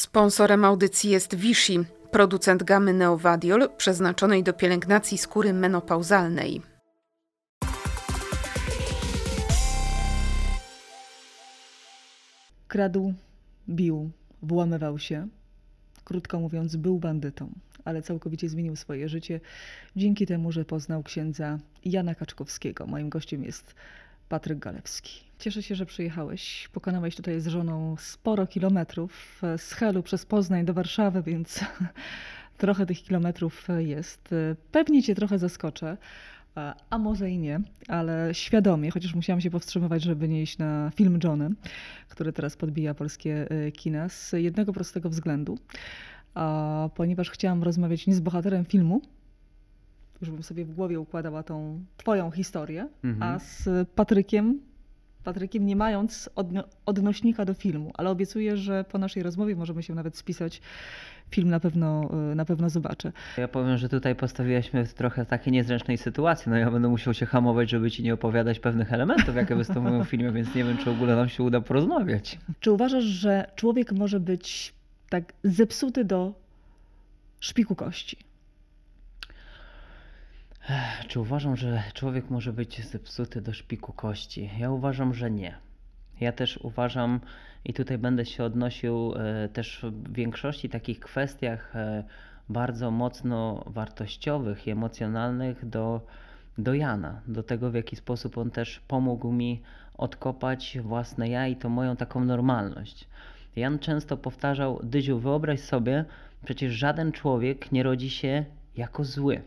Sponsorem audycji jest Vichy, producent gamy Neovadiol przeznaczonej do pielęgnacji skóry menopauzalnej. Kradł, bił, włamywał się. Krótko mówiąc, był bandytą, ale całkowicie zmienił swoje życie dzięki temu, że poznał księdza Jana Kaczkowskiego. Moim gościem jest Patryk Galewski. Cieszę się, że przyjechałeś. Pokonałeś tutaj z żoną sporo kilometrów z Helu przez Poznań do Warszawy, więc trochę tych kilometrów jest. Pewnie cię trochę zaskoczę, a może i nie, ale świadomie, chociaż musiałam się powstrzymywać, żeby nie iść na film Johnny, który teraz podbija polskie kina, z jednego prostego względu. Ponieważ chciałam rozmawiać nie z bohaterem filmu, już bym sobie w głowie układała tą twoją historię, mhm. a z Patrykiem, Patrykiem nie mając odno odnośnika do filmu, ale obiecuję, że po naszej rozmowie możemy się nawet spisać. Film na pewno, na pewno zobaczę. Ja powiem, że tutaj postawiłaś mnie w trochę takiej niezręcznej sytuacji. No ja będę musiał się hamować, żeby ci nie opowiadać pewnych elementów, jakie występują w filmie, więc nie wiem, czy w ogóle nam się uda porozmawiać. Czy uważasz, że człowiek może być tak zepsuty do szpiku kości? Czy uważam, że człowiek może być zepsuty do szpiku kości? Ja uważam, że nie. Ja też uważam, i tutaj będę się odnosił e, też w większości takich kwestiach e, bardzo mocno wartościowych i emocjonalnych do, do Jana, do tego w jaki sposób on też pomógł mi odkopać własne ja i to moją taką normalność. Jan często powtarzał: Dyziu, wyobraź sobie, przecież żaden człowiek nie rodzi się jako zły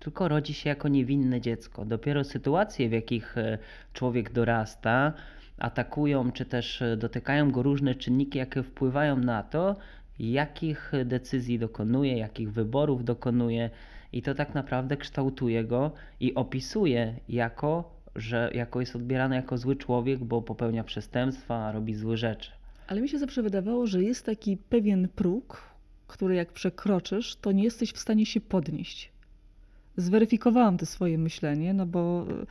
tylko rodzi się jako niewinne dziecko. Dopiero sytuacje, w jakich e, człowiek dorasta, atakują czy też e, dotykają go różne czynniki, jakie wpływają na to, jakich decyzji dokonuje, jakich wyborów dokonuje, i to tak naprawdę kształtuje go i opisuje jako, że jako jest odbierany jako zły człowiek, bo popełnia przestępstwa, robi złe rzeczy. Ale mi się zawsze wydawało, że jest taki pewien próg, który jak przekroczysz, to nie jesteś w stanie się podnieść zweryfikowałam to swoje myślenie, no bo e,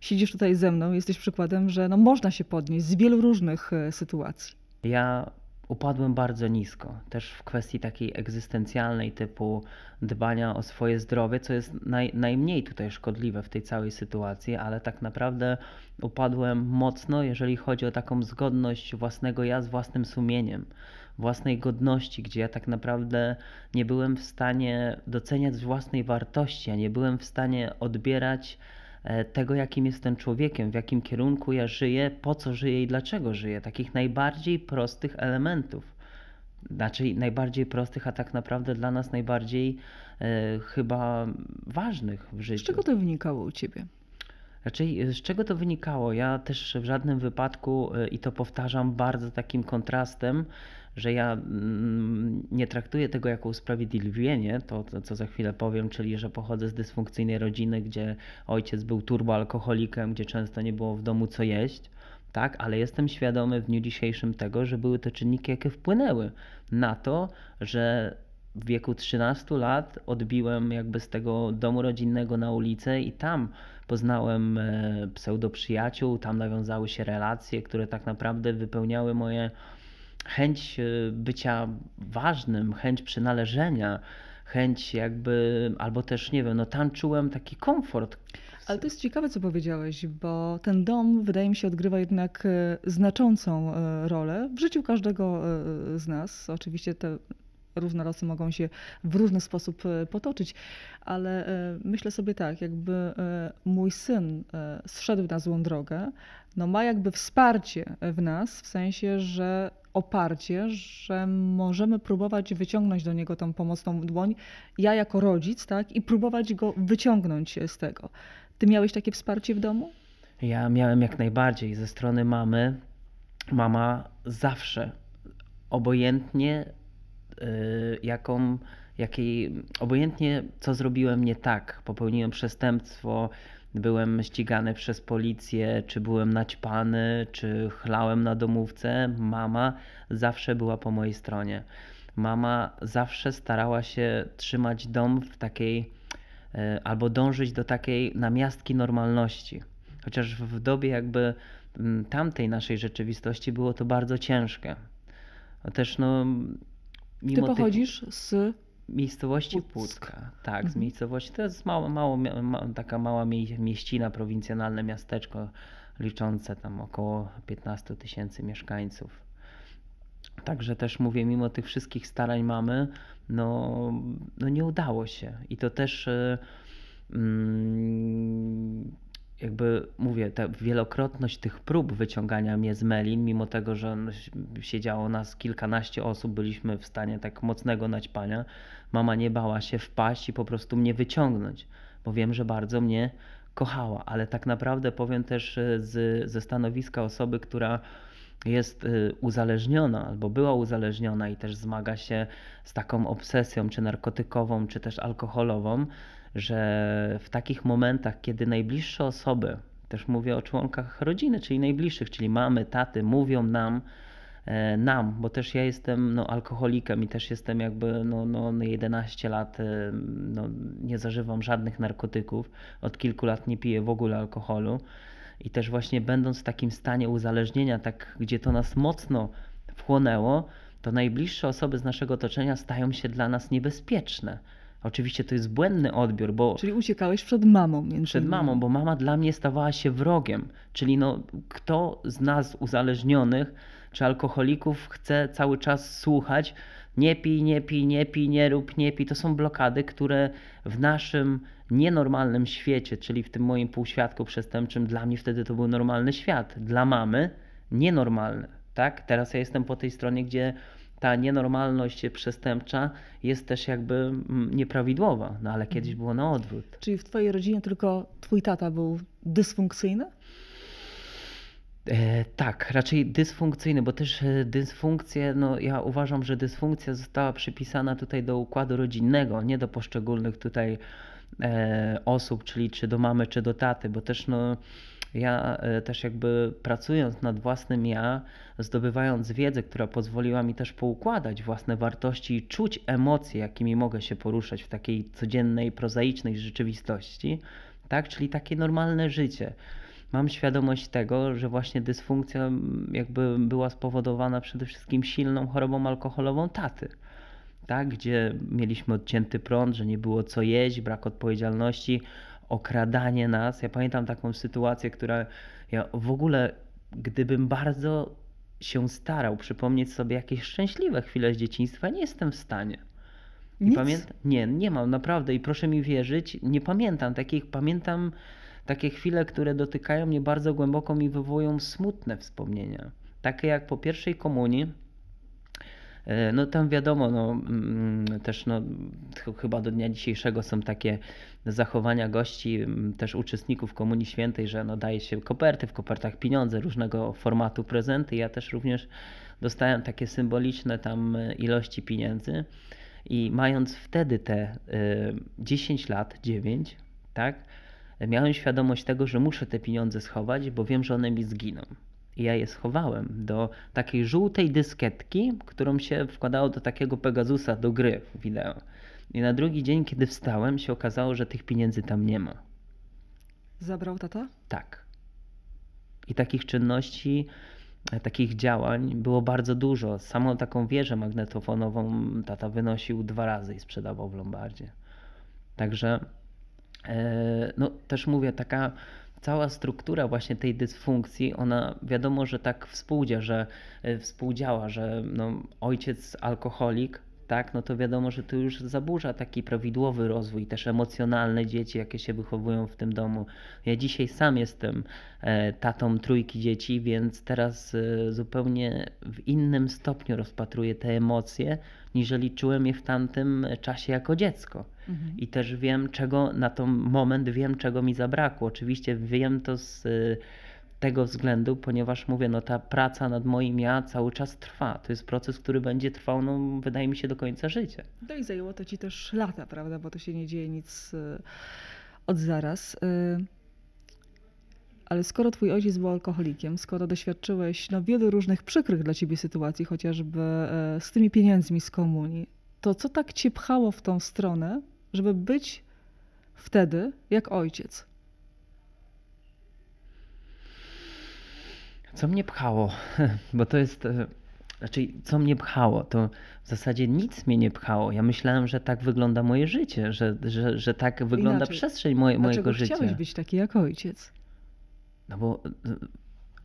siedzisz tutaj ze mną, jesteś przykładem, że no można się podnieść z wielu różnych e, sytuacji. Ja upadłem bardzo nisko, też w kwestii takiej egzystencjalnej, typu dbania o swoje zdrowie, co jest naj, najmniej tutaj szkodliwe w tej całej sytuacji, ale tak naprawdę upadłem mocno, jeżeli chodzi o taką zgodność własnego ja z własnym sumieniem własnej godności, gdzie ja tak naprawdę nie byłem w stanie doceniać własnej wartości, a nie byłem w stanie odbierać e, tego, jakim jestem człowiekiem, w jakim kierunku ja żyję, po co żyję i dlaczego żyję. Takich najbardziej prostych elementów. Znaczy najbardziej prostych, a tak naprawdę dla nas najbardziej e, chyba ważnych w życiu. Z czego to wynikało u ciebie? Raczej e, z czego to wynikało? Ja też w żadnym wypadku, e, i to powtarzam bardzo takim kontrastem, że ja mm, nie traktuję tego jako usprawiedliwienie, to, co za chwilę powiem, czyli że pochodzę z dysfunkcyjnej rodziny, gdzie ojciec był turboalkoholikiem, gdzie często nie było w domu co jeść. Tak, ale jestem świadomy w dniu dzisiejszym tego, że były to czynniki, jakie wpłynęły na to, że w wieku 13 lat odbiłem jakby z tego domu rodzinnego na ulicę i tam poznałem e, pseudoprzyjaciół, tam nawiązały się relacje, które tak naprawdę wypełniały moje chęć e, bycia ważnym, chęć przynależenia, chęć jakby, albo też nie wiem, no tam czułem taki komfort. Ale to jest ciekawe, co powiedziałeś, bo ten dom, wydaje mi się, odgrywa jednak e, znaczącą rolę w życiu każdego z nas. Oczywiście te różne losy mogą się w różny sposób e, potoczyć, ale e, myślę sobie tak, jakby e, mój syn zszedł na złą drogę, no ma jakby wsparcie w nas, w sensie, że oparcie, że możemy próbować wyciągnąć do niego tą pomocną dłoń, ja jako rodzic, tak, i próbować go wyciągnąć z tego. Ty miałeś takie wsparcie w domu? Ja miałem jak najbardziej ze strony mamy. Mama zawsze, obojętnie Y, jaką, jakiej, obojętnie co zrobiłem nie tak, popełniłem przestępstwo, byłem ścigany przez policję, czy byłem naćpany, czy chlałem na domówce, mama zawsze była po mojej stronie. Mama zawsze starała się trzymać dom w takiej, y, albo dążyć do takiej namiastki normalności. Chociaż w dobie jakby mm, tamtej naszej rzeczywistości było to bardzo ciężkie. Też no, mimo Ty tych pochodzisz z miejscowości Puck. Pucka. Tak, z Mhm. miejscowości. To jest mało, mało, ma, taka mała mie- mieścina, prowincjonalne miasteczko liczące tam około 15 tysięcy mieszkańców. Także też mówię, mimo tych wszystkich starań mamy, no, no nie udało się. I to też e, mm, jakby mówię, ta wielokrotność tych prób wyciągania mnie z melin, mimo tego, że si- siedziało nas kilkanaście osób, byliśmy w stanie tak mocnego naćpania, mama nie bała się wpaść i po prostu mnie wyciągnąć, bo wiem, że bardzo mnie kochała, ale tak naprawdę powiem też e, z, ze stanowiska osoby, która jest y, uzależniona albo była uzależniona i też zmaga się z taką obsesją, czy narkotykową, czy też alkoholową, że w takich momentach, kiedy najbliższe osoby, też mówię o członkach rodziny, czyli najbliższych, czyli mamy, taty, mówią nam, e, nam, bo też ja jestem no, alkoholikiem i też jestem jakby no, no, no 11 lat, e, no, nie zażywam żadnych narkotyków, od kilku lat nie piję w ogóle alkoholu i też właśnie będąc w takim stanie uzależnienia, tak, gdzie to nas mocno wchłonęło, to najbliższe osoby z naszego otoczenia stają się dla nas niebezpieczne. Oczywiście to jest błędny odbiór, bo Czyli uciekałeś przed mamą między przed mamą, bo mama dla mnie stawała się wrogiem. Czyli no, kto z nas uzależnionych czy alkoholików chce cały czas słuchać nie pij, nie pij, nie pij, nie rób, nie pij. To są blokady, które w naszym nienormalnym świecie, czyli w tym moim półświadku przestępczym, dla mnie wtedy to był normalny świat. Dla mamy nienormalny. Tak? Teraz ja jestem po tej stronie, gdzie ta nienormalność przestępcza jest też jakby mm, nieprawidłowa, no ale kiedyś było na odwrót. Czyli w twojej rodzinie tylko twój tata był dysfunkcyjny? E, tak, raczej dysfunkcyjny, bo też e, dysfunkcje, no ja uważam, że dysfunkcja została przypisana tutaj do układu rodzinnego, nie do poszczególnych tutaj e, osób, czyli czy do mamy, czy do taty, bo też no ja e, też jakby pracując nad własnym ja, zdobywając wiedzę, która pozwoliła mi też poukładać własne wartości i czuć emocje, jakimi mogę się poruszać w takiej codziennej, prozaicznej rzeczywistości, tak, czyli takie normalne życie mam świadomość tego, że właśnie dysfunkcja jakby była spowodowana przede wszystkim silną chorobą alkoholową taty. Tak, gdzie mieliśmy odcięty prąd, że nie było co jeść, brak odpowiedzialności, okradanie nas. Ja pamiętam taką sytuację, która ja w ogóle, gdybym bardzo się starał przypomnieć sobie jakieś szczęśliwe chwile z dzieciństwa, nie jestem w stanie. I Nic? pamiętam, nie, nie mam naprawdę i proszę mi wierzyć, nie pamiętam takich, pamiętam takie chwile, które dotykają mnie bardzo głęboko i wywołują smutne wspomnienia. Takie jak po pierwszej komunii, no tam wiadomo, no, mm, też no, ch- chyba do dnia dzisiejszego są takie zachowania gości, mm, też uczestników Komunii Świętej, że no, daje się koperty, w kopertach pieniądze, różnego formatu prezenty. Ja też również dostałem takie symboliczne tam e, ilości pieniędzy. I mając wtedy te y, 10 lat, 9, tak, miałem świadomość tego, że muszę te pieniądze schować, bo wiem, że one mi zginą. I ja je schowałem do takiej żółtej dyskietki, którą się wkładało do takiego Pegasusa do gry wideo. I na drugi dzień, kiedy wstałem, się okazało, że tych pieniędzy tam nie ma. Zabrał tata? Tak. I takich czynności, e, takich działań było bardzo dużo. Samą taką wieżę magnetofonową tata wynosił dwa razy i sprzedawał w Lombardzie. Także e, no też mówię, taka cała struktura właśnie tej dysfunkcji, ona wiadomo, że tak współdzia, że e, współdziała, że no, ojciec alkoholik, tak, no to wiadomo, że to już zaburza taki prawidłowy rozwój, też emocjonalny dzieci, jakie się wychowują w tym domu. Ja dzisiaj sam jestem e, tatą trójki dzieci, więc teraz e, zupełnie w innym stopniu rozpatruję te emocje, niżeli czułem je w tamtym czasie jako dziecko. Mhm. I też wiem, czego na ten moment wiem, czego mi zabrakło. Oczywiście wiem to z y, tego względu, ponieważ mówię, no ta praca nad moim ja cały czas trwa. To jest proces, który będzie trwał, no wydaje mi się, do końca życia. No i zajęło to ci też lata, prawda? Bo to się nie dzieje nic y, od zaraz. Y, Ale skoro twój ojciec był alkoholikiem, skoro doświadczyłeś no, wielu różnych przykrych dla ciebie sytuacji, chociażby e, z tymi pieniędzmi z komunii, to co tak cię pchało w tą stronę, żeby być wtedy jak ojciec? Co mnie pchało? Bo to jest e, Znaczy, co mnie pchało? To w zasadzie nic mnie nie pchało. Ja myślałem, że tak wygląda moje życie, że, że, że tak wygląda Inaczej. przestrzeń moje, mojego życia. chciałeś być taki jak ojciec? No bo,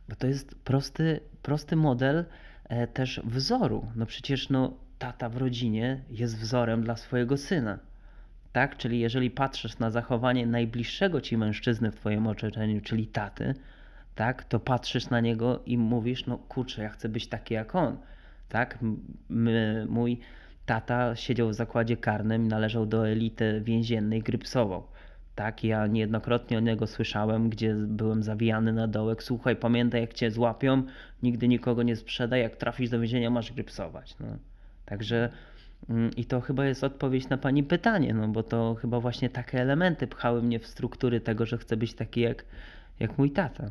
bo to jest prosty, prosty model e, też wzoru. No przecież no, tata w rodzinie jest wzorem dla swojego syna. Tak? Czyli jeżeli patrzysz na zachowanie najbliższego ci mężczyzny w twoim otoczeniu, czyli taty, tak, to patrzysz na niego i mówisz, no kurczę, ja chcę być taki jak on. Tak? Mój tata siedział w zakładzie karnym należał do elity więziennej, grypsował. Tak, ja niejednokrotnie o niego słyszałem, gdzie byłem zawijany na dołek. Słuchaj, pamiętaj, jak cię złapią, nigdy nikogo nie sprzedaj, jak trafisz do więzienia, masz grypsować. No. Także mm, i to chyba jest odpowiedź na pani pytanie, no bo to chyba właśnie takie elementy pchały mnie w struktury tego, że chcę być taki jak, jak mój tata.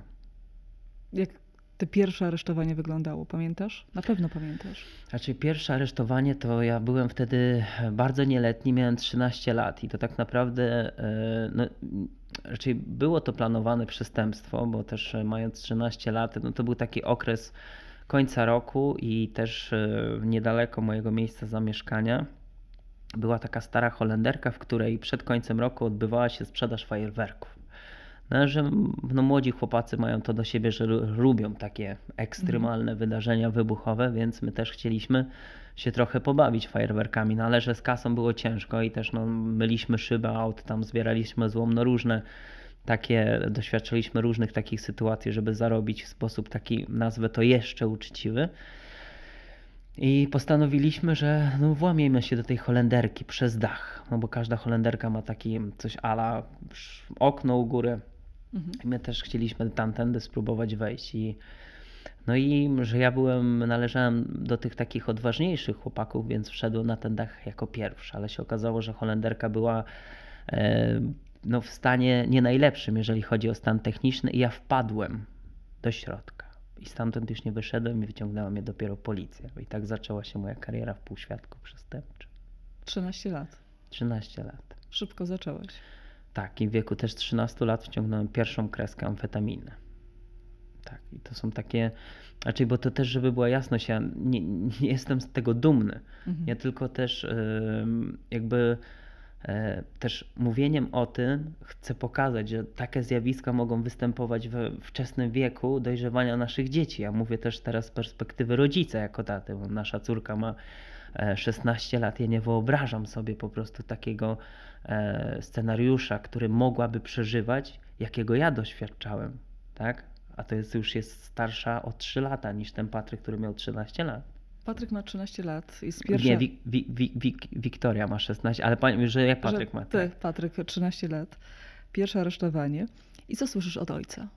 Jak te pierwsze aresztowanie wyglądało, pamiętasz? Na pewno pamiętasz. Znaczy, pierwsze aresztowanie to ja byłem wtedy bardzo nieletni, miałem 13 lat i to tak naprawdę, e, no, raczej było to planowane przestępstwo, bo też e, mając 13 lat, no to był taki okres końca roku i też e, niedaleko mojego miejsca zamieszkania była taka stara Holenderka, w której przed końcem roku odbywała się sprzedaż fajerwerków. No, że no, młodzi chłopacy mają to do siebie, że lu- lubią takie ekstremalne wydarzenia wybuchowe, więc my też chcieliśmy się trochę pobawić fajerwerkami, no ale że z kasą było ciężko i też no, myliśmy szyby aut, tam zbieraliśmy złom, no różne takie, doświadczyliśmy różnych takich sytuacji, żeby zarobić w sposób taki, nazwę to jeszcze uczciwy. I postanowiliśmy, że no, włamiemy się do tej Holenderki przez dach, no bo każda Holenderka ma taki coś ala okno u góry. Mhm. My też chcieliśmy tamtędy spróbować wejść. I, no i że ja byłem, należałem do tych takich odważniejszych chłopaków, więc wszedłem na ten dach jako pierwszy, ale się okazało, że Holenderka była e, no, w stanie nie najlepszym, jeżeli chodzi o stan techniczny i ja wpadłem do środka. I stamtąd już nie wyszedłem i wyciągnęła mnie dopiero policja. I tak zaczęła się moja kariera w półświadku przestępczym. 13 lat. 13 lat. Szybko zacząłeś. Tak, i w wieku też 13 lat wciągnąłem pierwszą kreskę amfetaminy. Tak, i to są takie, raczej, bo to też, żeby była jasność, ja nie, nie jestem z tego dumny. Mhm. Ja tylko też jakby e, też mówieniem o tym chcę pokazać, że takie zjawiska mogą występować we wczesnym wieku dojrzewania naszych dzieci. Ja mówię też teraz z perspektywy rodzica jako taty, bo nasza córka ma 16 lat. Ja nie wyobrażam sobie po prostu takiego e, scenariusza, który mogłaby przeżywać, jakiego ja doświadczałem, tak? A to jest, już jest starsza o 3 lata niż ten Patryk, który miał 13 lat. Patryk ma 13 lat. Jest pierwsza... Nie, Wik, Wik, Wik, Wik, Wiktoria ma 16, ale pani, że jak Patryk że ma. Ty, Tak. Patryk, 13 lat. Pierwsze aresztowanie. I co słyszysz od ojca?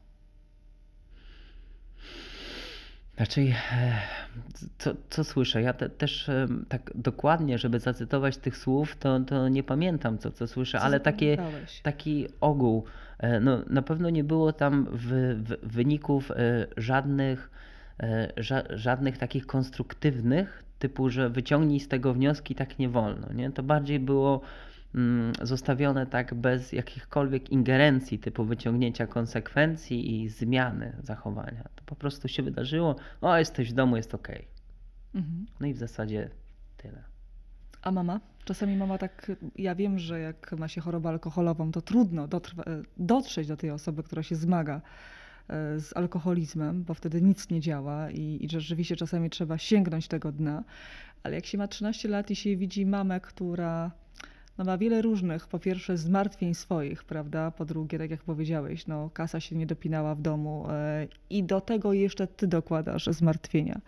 Raczej, e, co, co słyszę? Ja te, też e, tak dokładnie, żeby zacytować tych słów, to, to nie pamiętam, co, co słyszę, Co ale takie, taki ogół. E, No, na pewno nie było tam w, w, wyników e, żadnych, ża, żadnych takich konstruktywnych, typu, że wyciągnij z tego wnioski, tak nie wolno. Nie? To bardziej było zostawione tak bez jakichkolwiek ingerencji, typu wyciągnięcia konsekwencji i zmiany zachowania. To po prostu się wydarzyło, o jesteś w domu, jest ok. Mhm. No i w zasadzie tyle. A mama? Czasami mama tak, ja wiem, że jak ma się chorobę alkoholową, to trudno dotrwa, e, dotrzeć do tej osoby, która się zmaga e, z alkoholizmem, bo wtedy nic nie działa i, i rzeczywiście czasami trzeba sięgnąć tego dna. Ale jak się ma 13 lat i się widzi mamę, która no, ma wiele różnych, po pierwsze zmartwień swoich, prawda, po drugie, tak jak powiedziałeś, no, kasa się nie dopinała w domu e, i do tego jeszcze ty dokładasz zmartwienia.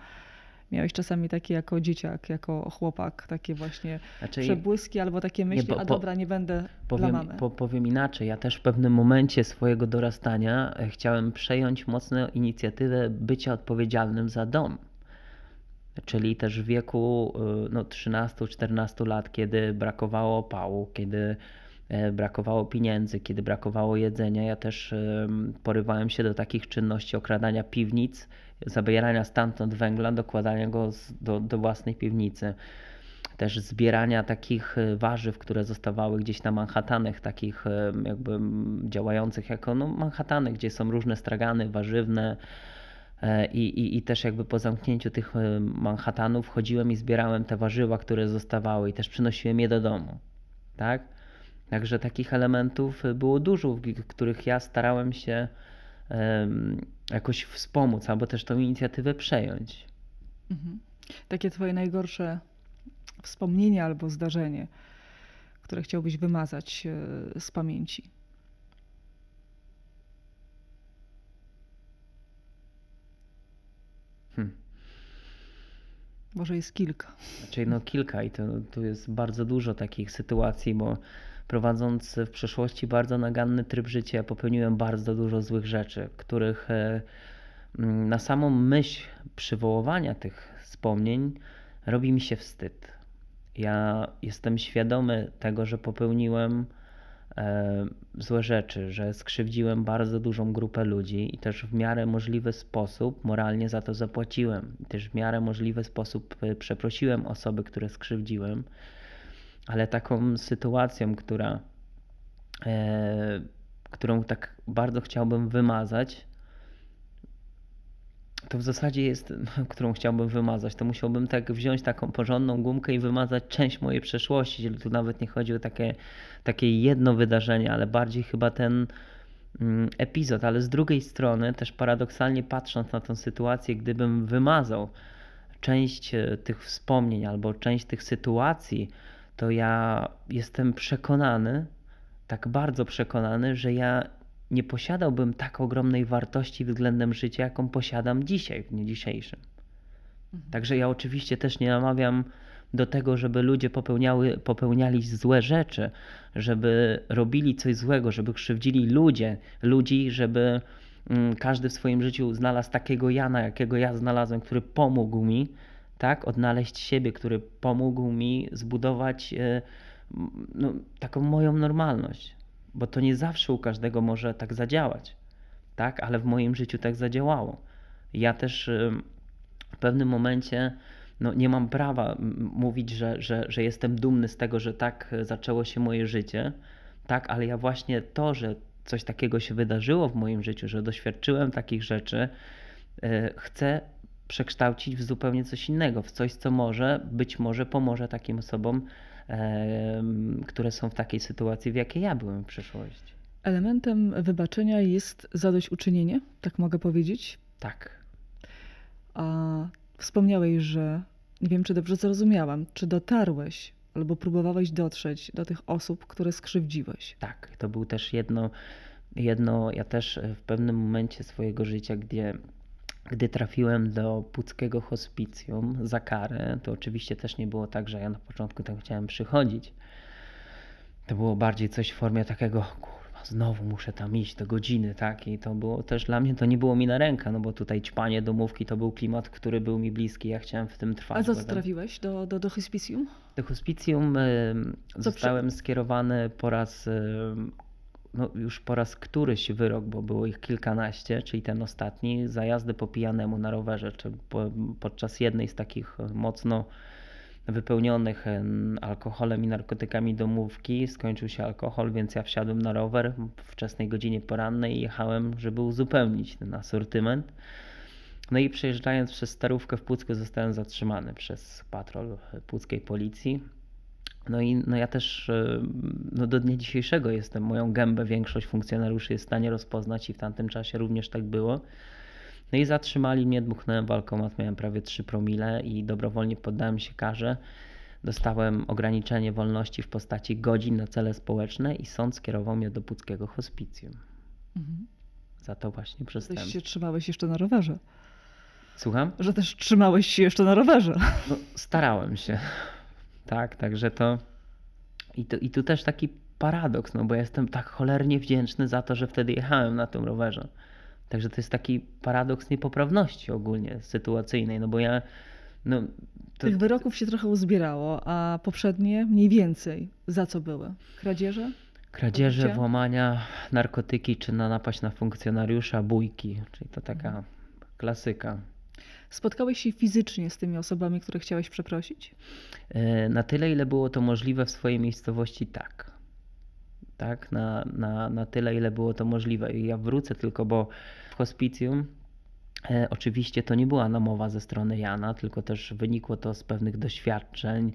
Miałeś czasami takie jako dzieciak, jako chłopak, takie właśnie Znaczy, przebłyski albo takie myśli, bo- a dobra, nie będę dla Powiem, mamy. po, powiem inaczej. Ja też w pewnym momencie swojego dorastania e, chciałem przejąć mocno inicjatywę bycia odpowiedzialnym za dom. Czyli też w wieku y, no, 13-14 lat, kiedy brakowało opału, kiedy e, brakowało pieniędzy, kiedy brakowało jedzenia, ja też em, porywałem się do takich czynności okradania piwnic, zabierania stamtąd węgla, dokładania go do, do własnej piwnicy. Też zbierania takich e, warzyw, które zostawały gdzieś na Manhattanach, takich jakby działających jako no, Manhattany, gdzie są różne stragany warzywne, I, i, I też jakby po zamknięciu tych e, Manhattanów chodziłem i zbierałem te warzywa, które zostawały i też przynosiłem je do domu. Tak? Także takich elementów było dużo, w których ja starałem się jakoś wspomóc albo też tą inicjatywę przejąć. Mhm. Takie twoje najgorsze wspomnienie albo zdarzenie, które chciałbyś wymazać e, z pamięci? Hmm. Może jest kilka. Znaczy, no kilka i to, tu jest bardzo dużo takich sytuacji, bo prowadząc w przeszłości bardzo naganny tryb życia, popełniłem bardzo dużo złych rzeczy, których e, mm, na samą myśl przywoływania tych wspomnień robi mi się wstyd. Ja jestem świadomy tego, że popełniłem złe rzeczy, że skrzywdziłem bardzo dużą grupę ludzi i też w miarę możliwy sposób moralnie za to zapłaciłem. Też w miarę możliwy sposób e, przeprosiłem osoby, które skrzywdziłem, ale taką sytuacją, która, e, którą tak bardzo chciałbym wymazać, to w zasadzie jest, którą chciałbym wymazać, to musiałbym tak wziąć taką porządną gumkę i wymazać część mojej przeszłości, czyli tu nawet nie chodzi o takie, takie jedno wydarzenie, ale bardziej chyba ten mm, epizod, ale z drugiej strony też paradoksalnie patrząc na tę sytuację, gdybym wymazał część e, tych wspomnień albo część tych sytuacji, to ja jestem przekonany, tak bardzo przekonany, że ja nie posiadałbym tak ogromnej wartości względem życia, jaką posiadam dzisiaj, w dniu dzisiejszym. Mhm. Także ja oczywiście też nie namawiam do tego, żeby ludzie popełniały, popełniali złe rzeczy, żeby robili coś złego, żeby krzywdzili ludzie, ludzi, żeby mm, każdy w swoim życiu znalazł takiego Jana, jakiego ja znalazłem, który pomógł mi, tak, odnaleźć siebie, który pomógł mi zbudować e, no, taką moją normalność bo to nie zawsze u każdego może tak zadziałać, tak? Ale w moim życiu tak zadziałało. Ja też w pewnym momencie no, nie mam prawa mówić, że, że, że jestem dumny z tego, że tak zaczęło się moje życie, tak? Ale ja właśnie to, że coś takiego się wydarzyło w moim życiu, że doświadczyłem takich rzeczy, e, chcę przekształcić w zupełnie coś innego, w coś, co może, być może pomoże takim osobom które są w takiej sytuacji, w jakiej ja byłem w przeszłości. Elementem wybaczenia jest zadośćuczynienie, tak mogę powiedzieć? Tak. A wspomniałeś, że nie wiem, czy dobrze zrozumiałam, czy dotarłeś albo próbowałeś dotrzeć do tych osób, które skrzywdziłeś? Tak, to był też jedno, jedno ja też w pewnym momencie swojego życia, gdzie gdy trafiłem do Puckiego Hospicjum za karę, to oczywiście też nie było tak, że ja na początku tam chciałem przychodzić. To było bardziej coś w formie takiego, kurwa, znowu muszę tam iść do godziny, tak? I to było też dla mnie, to nie było mi na rękę, no bo tutaj ćpanie domówki to był klimat, który był mi bliski, ja chciałem w tym trwać. A co trafiłeś do, do, do hospicjum? Do hospicjum y, zostałem przy... skierowany po raz y, no już po raz któryś wyrok, bo było ich kilkanaście, czyli ten ostatni, za jazdę po pijanemu na rowerze, czy po, podczas jednej z takich mocno wypełnionych alkoholem i narkotykami domówki skończył się alkohol, więc ja wsiadłem na rower w wczesnej godzinie porannej i jechałem, żeby uzupełnić ten asortyment. No i przejeżdżając przez starówkę w Pucku zostałem zatrzymany przez patrol puckiej policji no i no ja też e, no do dnia dzisiejszego jestem, moją gębę większość funkcjonariuszy jest w stanie rozpoznać i w tamtym czasie również tak było. No i zatrzymali mnie, dmuchnąłem w miałem prawie 3 promile i dobrowolnie poddałem się karze. Dostałem ograniczenie wolności w postaci godzin na cele społeczne i sąd skierował mnie do Puckiego Hospicjum. Mhm. Za to właśnie przestępstwo. Ty się trzymałeś jeszcze na rowerze. Słucham? Że też trzymałeś się jeszcze na rowerze. No, starałem się tak? Także to i, to. i tu też taki paradoks, no bo jestem tak cholernie wdzięczny za to, że wtedy jechałem na tym rowerze. Także to jest taki paradoks niepoprawności ogólnie sytuacyjnej, no bo ja. No, to... Tych wyroków się trochę uzbierało, a poprzednie mniej więcej. Za co były? Kradzieże? Kradzieże, włamania, narkotyki czy na napaść na funkcjonariusza, bójki, czyli to taka klasyka. Spotkałeś się fizycznie z tymi osobami, które chciałeś przeprosić? E, na tyle, ile było to możliwe w swojej miejscowości, tak. Tak, na, na, na tyle, ile było to możliwe. I ja wrócę tylko, bo w hospicjum E, Oczywiście to nie była namowa ze strony Jana, tylko też wynikło to z pewnych doświadczeń,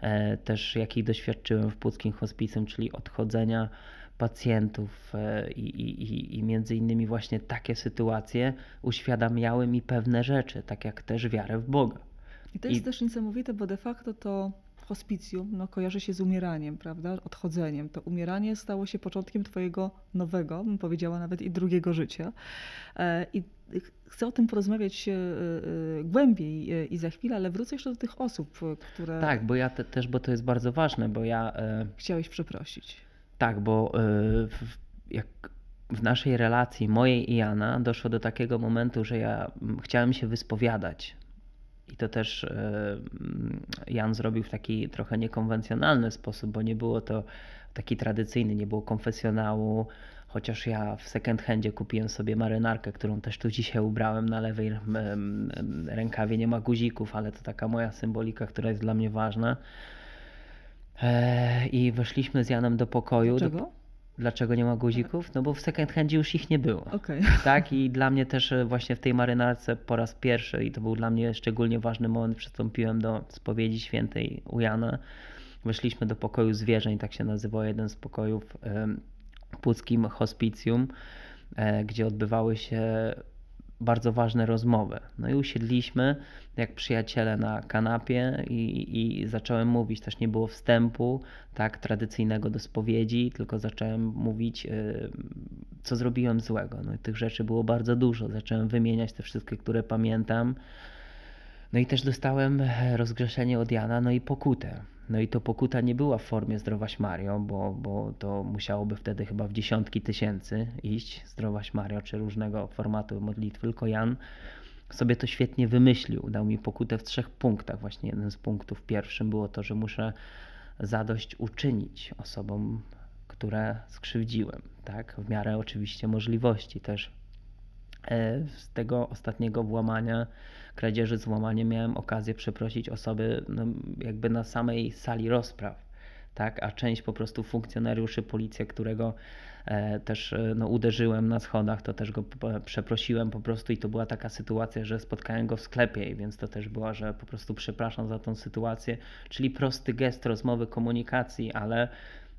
e, też jakich doświadczyłem w Puckim Hospicjum, czyli odchodzenia pacjentów e, i, i, i- między innymi właśnie takie sytuacje uświadamiały mi pewne rzeczy, tak jak też wiarę w Boga. I to jest I- też niesamowite, bo de facto to hospicjum no, kojarzy się z umieraniem, prawda? Odchodzeniem. To umieranie stało się początkiem twojego nowego, bym powiedziała nawet i drugiego życia. E, I ch- chcę o tym porozmawiać e, głębiej i za chwilę, ale wrócę jeszcze do tych osób, które Tak, bo ja te, też, bo to jest bardzo ważne, bo ja chciałeś przeprosić. Tak, bo y, w, jak w naszej relacji, mojej i Jana, doszło do takiego momentu, że ja chciałem się wyspowiadać. I to też mm, Jan zrobił w taki trochę niekonwencjonalny sposób, bo nie było to taki tradycyjny, nie było konfesjonału. Chociaż ja w second handzie kupiłem sobie marynarkę, którą też tu dzisiaj ubrałem na lewej rękawie, nie ma guzików, ale to taka moja symbolika, która jest dla mnie ważna. E, I weszliśmy z Janem do pokoju. Do- Dlaczego? Dlaczego nie ma guzików? No bo w second handzie już ich nie było. Okej. Tak, i dla mnie też e, właśnie w tej marynarce po raz pierwszy, i to był dla mnie szczególnie ważny moment, przystąpiłem do spowiedzi świętej u Jana. Weszliśmy do pokoju zwierzeń, tak się nazywał jeden z pokojów w Puckim Hospicjum, e, gdzie odbywały się bardzo ważne rozmowy. No i usiedliśmy jak przyjaciele na kanapie i, i zacząłem mówić. Też nie było wstępu tak tradycyjnego do spowiedzi, tylko zacząłem mówić, y, co zrobiłem złego. No i tych rzeczy było bardzo dużo. Zacząłem wymieniać te wszystkie, które pamiętam. No i też dostałem rozgrzeszenie od Jana, no i pokutę. No i to pokuta nie była w formie zdrowaś Mario, bo, bo to musiałoby wtedy chyba w dziesiątki tysięcy iść zdrowaś Mario, czy różnego formatu modlitwy, tylko Jan sobie to świetnie wymyślił. Dał mi pokutę w trzech punktach. Właśnie jeden z punktów pierwszym było to, że muszę zadość uczynić osobom, które skrzywdziłem, tak? W miarę oczywiście możliwości też. E, Z tego ostatniego włamania, kradzieży z miałem okazję przeprosić osoby no, jakby na samej sali rozpraw, tak? A część po prostu funkcjonariuszy policji, którego e, też e, no, uderzyłem na schodach, to też go przeprosiłem po prostu i to była taka sytuacja, że spotkałem go w sklepie, więc to też była, że po prostu przepraszam za tą sytuację, czyli prosty gest rozmowy, komunikacji, ale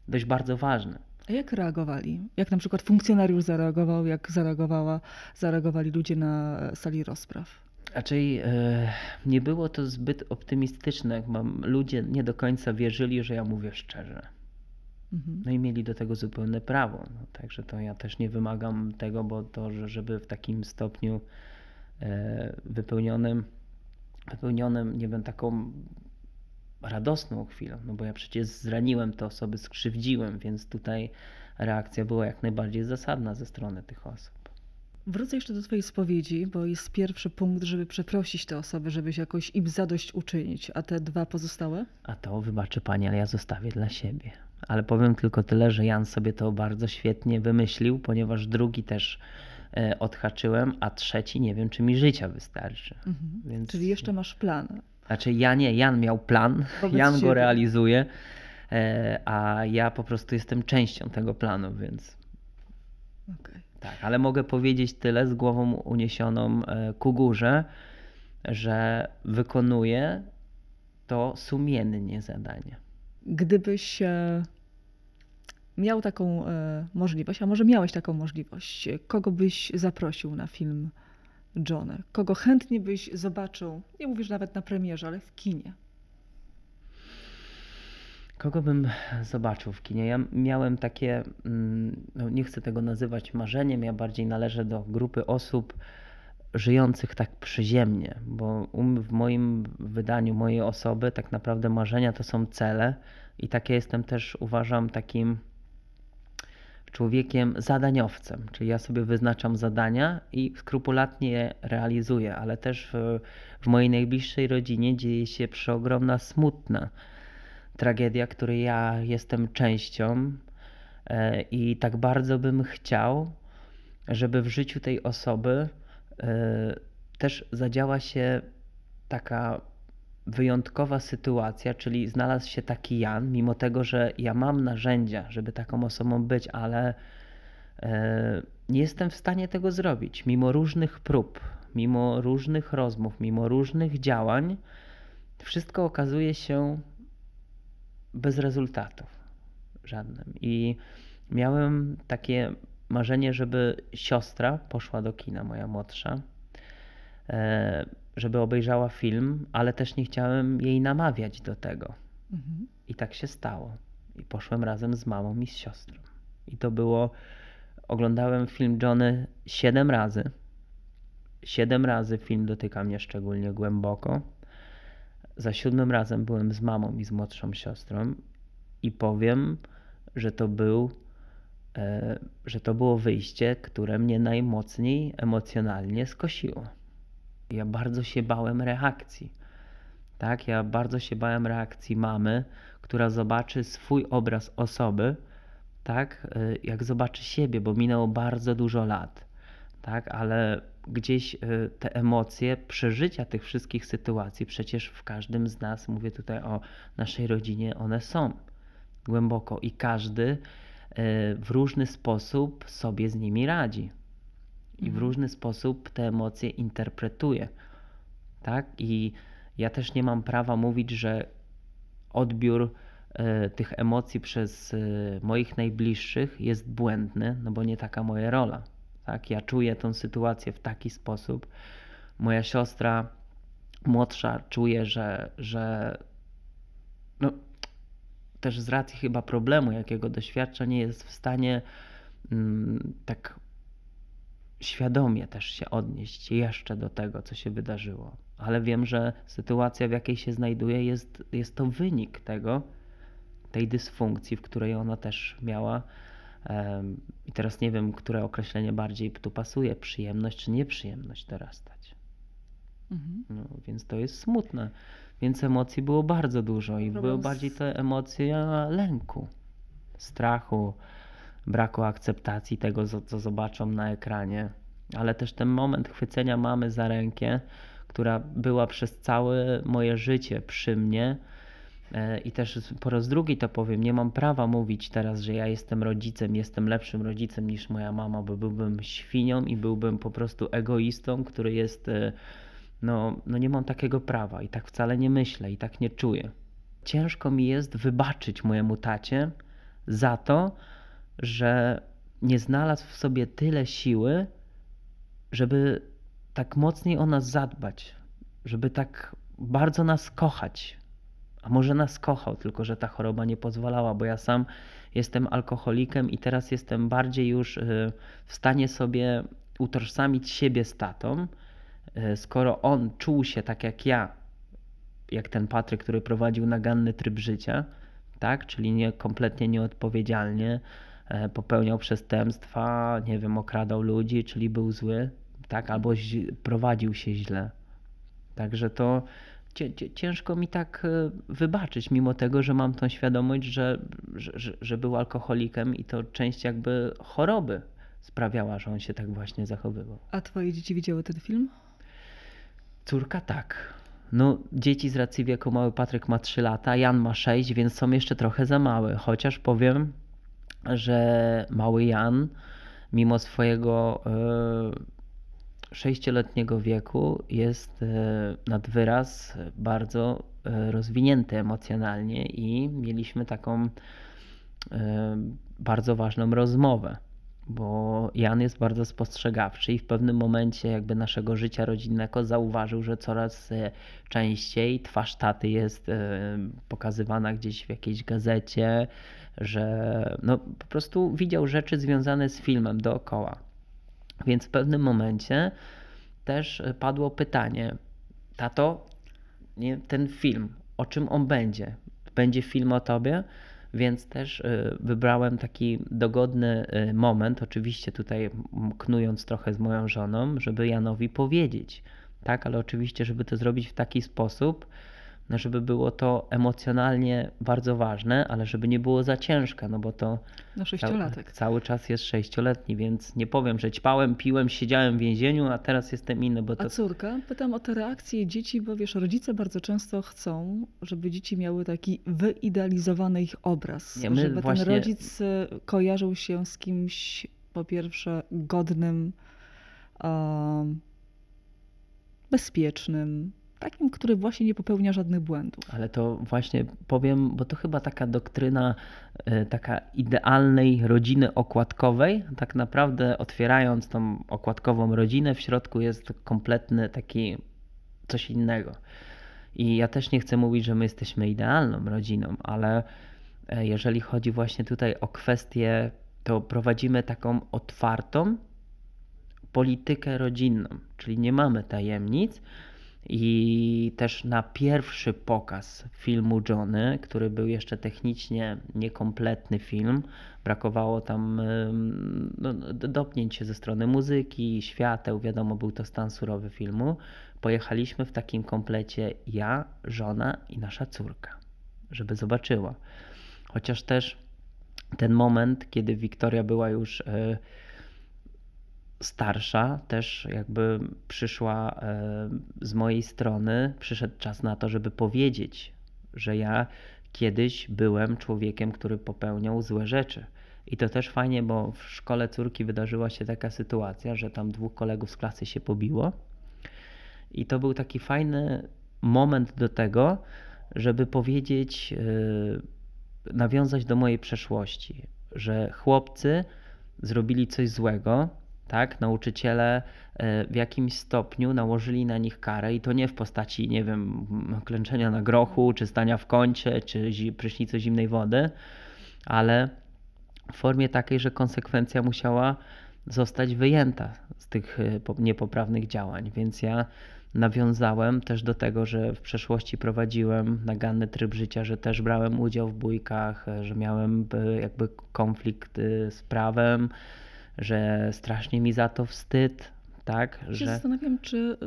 dość bardzo ważny. A jak reagowali? Jak na przykład funkcjonariusz zareagował, jak zareagowała, zareagowali ludzie na sali rozpraw? Raczej e, nie było to zbyt optymistyczne. Mam, ludzie nie do końca wierzyli, że ja mówię szczerze. Mhm. No i mieli do tego zupełne prawo. No, także to ja też nie wymagam tego, bo to, że żeby w takim stopniu e, wypełnionym, wypełnionym, nie wiem, taką radosną chwilą, no bo ja przecież zraniłem te osoby, skrzywdziłem, więc tutaj reakcja była jak najbardziej zasadna ze strony tych osób. Wrócę jeszcze do Twojej spowiedzi, bo jest pierwszy punkt, żeby przeprosić te osoby, żebyś jakoś im zadość uczynić, a te dwa pozostałe? A to wybaczy pani, ale ja zostawię dla siebie. Ale powiem tylko tyle, że Jan sobie to bardzo świetnie wymyślił, ponieważ drugi też e, odhaczyłem, a trzeci nie wiem, czy mi życia wystarczy. Mhm. Więc... Czyli jeszcze masz plan. Znaczy ja nie, Jan miał plan, Wobec Jan siebie. go realizuje, e, a ja po prostu jestem częścią tego planu, więc Okej. tak. Ale mogę powiedzieć tyle z głową uniesioną e, ku górze, że wykonuję to sumiennie zadanie. Gdybyś e, miał taką możliwość, a może miałeś taką możliwość, kogo byś zaprosił na film Johnny? Kogo chętnie byś zobaczył, nie mówisz nawet na premierze, ale w kinie? Kogo bym zobaczył w kinie? Ja miałem takie, mm, no nie chcę tego nazywać marzeniem, ja bardziej należę do grupy osób żyjących tak przyziemnie, bo w moim wydaniu mojej osoby tak naprawdę marzenia to są cele i takie jestem też, uważam, takim człowiekiem zadaniowcem, czyli ja sobie wyznaczam zadania i skrupulatnie je realizuję, ale też w, w mojej najbliższej rodzinie dzieje się przeogromna, smutna tragedia, której ja jestem częścią e, i tak bardzo bym chciał, żeby w życiu tej osoby e, też zadziała się taka wyjątkowa sytuacja, czyli znalazł się taki Jan, mimo tego, że ja mam narzędzia, żeby taką osobą być, ale e, nie jestem w stanie tego zrobić, mimo różnych prób, mimo różnych rozmów, mimo różnych działań, wszystko okazuje się bez rezultatów żadnym. I miałem takie marzenie, żeby siostra poszła do kina, moja młodsza, żeby obejrzała film, ale też nie chciałem jej namawiać do tego. Mhm. I tak się stało. I poszłem razem z mamą i z siostrą. I to było. Oglądałem film Johnny siedem razy. Siedem razy film dotyka mnie szczególnie głęboko. Za siódmym razem byłem z mamą i z młodszą siostrą i powiem, że to był, e, że to było wyjście, które mnie najmocniej emocjonalnie skosiło. Ja bardzo się bałem reakcji. Tak, ja bardzo się bałem reakcji mamy, która zobaczy swój obraz osoby, tak, y, jak zobaczy siebie, bo minęło bardzo dużo lat, tak, ale gdzieś y, te emocje, przeżycia tych wszystkich sytuacji, przecież w każdym z nas, mówię tutaj o naszej rodzinie, one są głęboko i każdy y, w różny sposób sobie z nimi radzi i w różny sposób te emocje interpretuje, tak, i ja też nie mam prawa mówić, że odbiór e, tych emocji przez e, moich najbliższych jest błędny, no bo nie taka moja rola. Tak? Ja czuję tą sytuację w taki sposób. Moja siostra młodsza czuje, że, że no, też z racji chyba problemu, jakiego doświadcza, nie jest w stanie mm, tak świadomie też się odnieść jeszcze do tego, co się wydarzyło. Ale wiem, że sytuacja, w jakiej się znajduje, jest, jest to wynik tego, tej dysfunkcji, w której ona też miała. I teraz nie wiem, które określenie bardziej tu pasuje, przyjemność czy nieprzyjemność dorastać. Mhm. No, więc to jest smutne. Więc emocji było bardzo dużo i Problem były z- bardziej te emocje lęku, strachu, braku akceptacji tego, co, zobaczą na ekranie. Ale też ten moment chwycenia mamy za rękę, która była przez całe moje życie przy mnie. E, I też po raz drugi to powiem, nie mam prawa mówić teraz, że ja jestem rodzicem, jestem lepszym rodzicem niż moja mama, bo byłbym świnią i byłbym po prostu egoistą, który jest e, no, no nie mam takiego prawa i tak wcale nie myślę i tak nie czuję. Ciężko mi jest wybaczyć mojemu tacie za to, że nie znalazł w sobie tyle siły, żeby tak mocniej o nas zadbać, żeby tak bardzo nas kochać. A może nas kochał, tylko że ta choroba nie pozwalała, bo ja sam jestem alkoholikiem i teraz jestem bardziej już y, w stanie sobie utożsamić siebie z tatą, y, skoro on czuł się tak jak ja, jak ten Patryk, który prowadził naganny tryb życia, tak, czyli nie, kompletnie nieodpowiedzialnie, popełniał przestępstwa, nie wiem, okradał ludzi, czyli był zły, tak, albo prowadził się źle. Także to ciężko mi tak e, wybaczyć, mimo tego, że mam tą świadomość, że, że, że, że był alkoholikiem i to część jakby choroby sprawiała, że on się tak właśnie zachowywał. A twoje dzieci widziały ten film? Córka tak. No, dzieci z racji wieku, mały Patryk ma 3 lata, Jan ma 6, więc są jeszcze trochę za małe. Chociaż powiem, że mały Jan, mimo swojego e, sześcioletniego wieku, jest e, nad wyraz bardzo e, rozwinięty emocjonalnie i mieliśmy taką bardzo ważną rozmowę, bo Jan jest bardzo spostrzegawczy i w pewnym momencie jakby naszego życia rodzinnego zauważył, że coraz częściej twarz taty jest pokazywana gdzieś w jakiejś gazecie, że no, po prostu widział rzeczy związane z filmem dookoła. Więc w pewnym momencie też padło pytanie, tato, nie, ten film, o czym on będzie? Będzie film o tobie? Więc też y, wybrałem taki dogodny y, moment, oczywiście tutaj knując trochę z moją żoną, żeby Janowi powiedzieć, tak, ale oczywiście, żeby to zrobić w taki sposób, no, żeby było to emocjonalnie bardzo ważne, ale żeby nie było za ciężkie, no bo to No sześciolatek. Cały, cały czas jest sześcioletni, więc nie powiem, że ćpałem, piłem, siedziałem w więzieniu, a teraz jestem inny, bo to A córka? Pytam o te reakcje dzieci, bo wiesz, rodzice bardzo często chcą, żeby dzieci miały taki wyidealizowany ich obraz. Nie, żeby właśnie- ten rodzic e, kojarzył się z kimś, po pierwsze, godnym, bezpiecznym, takim, który właśnie nie popełnia żadnych błędów. Ale to właśnie powiem, bo to chyba taka doktryna e, taka idealnej rodziny okładkowej. Tak naprawdę otwierając tą okładkową rodzinę, w środku jest kompletny taki coś innego. I ja też nie chcę mówić, że my jesteśmy idealną rodziną, ale e, jeżeli chodzi właśnie tutaj o kwestię, to prowadzimy taką otwartą politykę rodzinną, czyli nie mamy tajemnic. I też na pierwszy pokaz filmu Johnny, który był jeszcze technicznie niekompletny film, brakowało tam no, dopnięć się ze strony muzyki, świateł, wiadomo, był to stan surowy filmu. Pojechaliśmy w takim komplecie ja, żona i nasza córka, żeby zobaczyła. Chociaż też ten moment, kiedy Wiktoria była już. Yy, starsza też jakby przyszła e, z mojej strony, przyszedł czas na to, żeby powiedzieć, że ja kiedyś byłem człowiekiem, który popełniał złe rzeczy. I to też fajnie, bo w szkole córki wydarzyła się taka sytuacja, że tam dwóch kolegów z klasy się pobiło. I to był taki fajny moment do tego, żeby powiedzieć, e, nawiązać do mojej przeszłości, że chłopcy zrobili coś złego, tak? Nauczyciele e, w jakimś stopniu nałożyli na nich karę i to nie w postaci, nie wiem, klęczenia na grochu, czy stania w kącie, czy prysznicu zimnej wody, ale w formie takiej, że konsekwencja musiała zostać wyjęta z tych e, niepoprawnych działań. Więc ja nawiązałem też do tego, że w przeszłości prowadziłem naganny tryb życia, że też brałem udział w bójkach, e, że miałem jakby konflikt z prawem, że strasznie mi za to wstyd, tak? Ja że... się zastanawiam, czy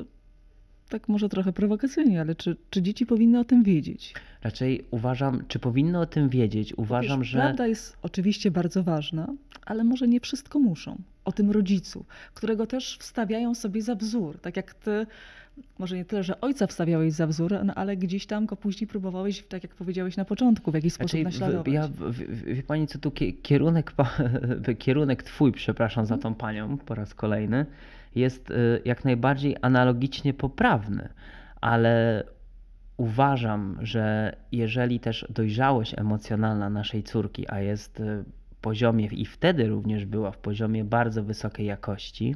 tak może trochę prowokacyjnie, ale czy, czy dzieci powinny o tym wiedzieć? Raczej uważam, czy powinny o tym wiedzieć? Uważam, Wiesz, że. Prawda jest oczywiście bardzo ważna, ale może nie wszystko muszą. O tym rodzicu, którego też wstawiają sobie za wzór. Tak jak ty może nie tyle, że ojca wstawiałeś za wzór, no ale gdzieś tam go później próbowałeś, tak jak powiedziałeś na początku, w jakiś sposób znaczy, naśladować. Ja, wie pani co, tu kierunek, kierunek twój, przepraszam za tą panią po raz kolejny, jest y, jak najbardziej analogicznie poprawny, ale uważam, że jeżeli też dojrzałość emocjonalna naszej córki, a jest w poziomie i wtedy również była w poziomie bardzo wysokiej jakości,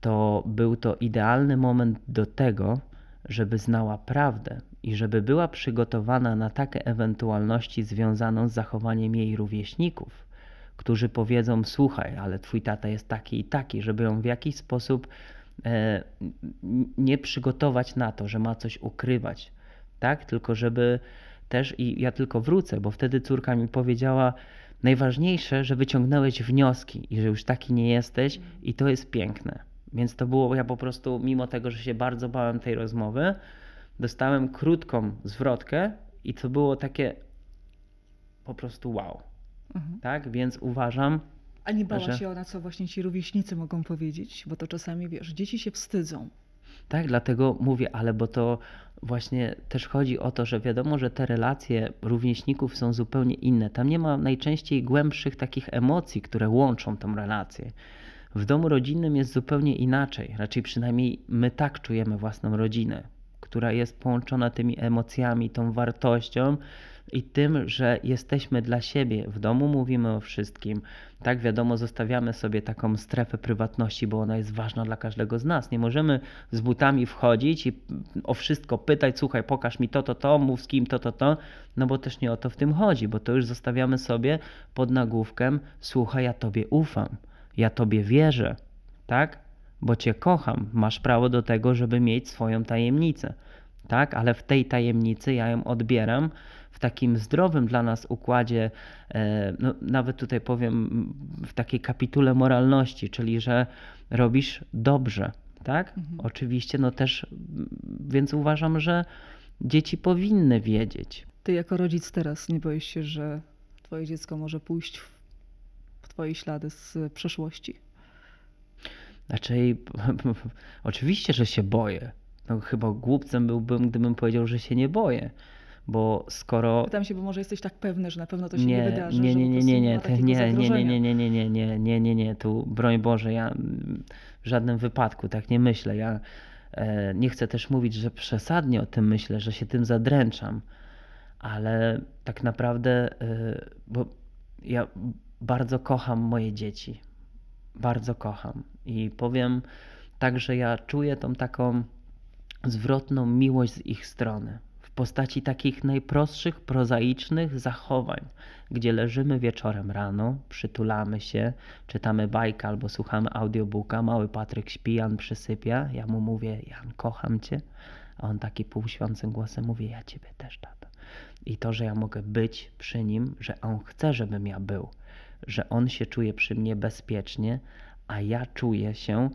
to był to idealny moment do tego, żeby znała prawdę i żeby była przygotowana na takie ewentualności związaną z zachowaniem jej rówieśników, którzy powiedzą: Słuchaj, ale twój tata jest taki i taki, żeby ją w jakiś sposób e, nie przygotować na to, że ma coś ukrywać, tak? Tylko żeby też, i ja tylko wrócę, bo wtedy córka mi powiedziała, najważniejsze, że wyciągnąłeś wnioski i że już taki nie jesteś, i to jest piękne. Więc to było, ja po prostu, mimo tego, że się bardzo bałem tej rozmowy, dostałem krótką zwrotkę i to było takie po prostu wow. Mhm. Tak, więc uważam. A nie bała że... się ona, co właśnie ci rówieśnicy mogą powiedzieć? Bo to czasami wiesz, dzieci się wstydzą. Tak, dlatego mówię, ale bo to właśnie też chodzi o to, że wiadomo, że te relacje rówieśników są zupełnie inne. Tam nie ma najczęściej głębszych takich emocji, które łączą tą relację. W domu rodzinnym jest zupełnie inaczej, raczej przynajmniej my tak czujemy własną rodzinę, która jest połączona tymi emocjami, tą wartością i tym, że jesteśmy dla siebie. W domu mówimy o wszystkim. Tak, wiadomo, zostawiamy sobie taką strefę prywatności, bo ona jest ważna dla każdego z nas. Nie możemy z butami wchodzić i o wszystko pytać, słuchaj, pokaż mi to, to, to, mów z kim to, to, to, no bo też nie o to w tym chodzi, bo to już zostawiamy sobie pod nagłówkiem, słuchaj, ja tobie ufam ja Tobie wierzę, tak? Bo Cię kocham, masz prawo do tego, żeby mieć swoją tajemnicę, tak? Ale w tej tajemnicy ja ją odbieram w takim zdrowym dla nas układzie, e, no, nawet tutaj powiem w takiej kapitule moralności, czyli że robisz dobrze, tak? Mhm. Oczywiście, no też, więc uważam, że dzieci powinny wiedzieć. Ty jako rodzic teraz nie boisz się, że twoje dziecko może pójść w Twoje ślady z przeszłości? Znaczy, oczywiście, że się boję. No, chyba głupcem byłbym, gdybym powiedział, że się nie boję. Bo skoro. Pytam się, bo może jesteś tak pewny, że na pewno to się nie, nie wydarzy. Nie, nie, nie, nie, nie, nie, nie, nie, nie, nie, nie, nie, nie, nie, nie, nie, tu broń Boże, ja w żadnym wypadku tak nie myślę. Ja E, Nie chcę też mówić, że przesadnie o tym myślę, że się tym zadręczam, ale tak naprawdę, e, bo ja bardzo kocham moje dzieci. Bardzo kocham. I powiem tak, że ja czuję tą taką zwrotną miłość z ich strony. W postaci takich najprostszych, prozaicznych zachowań, gdzie leżymy wieczorem rano, przytulamy się, czytamy bajkę albo słuchamy audiobooka, mały Patryk śpi, Jan przysypia, ja mu mówię, Jan, kocham cię, a on taki półświącym głosem mówi, ja ciebie też, tato. I to, że ja mogę być przy nim, że on chce, żebym ja był, że on się czuje przy mnie bezpiecznie, a ja czuję się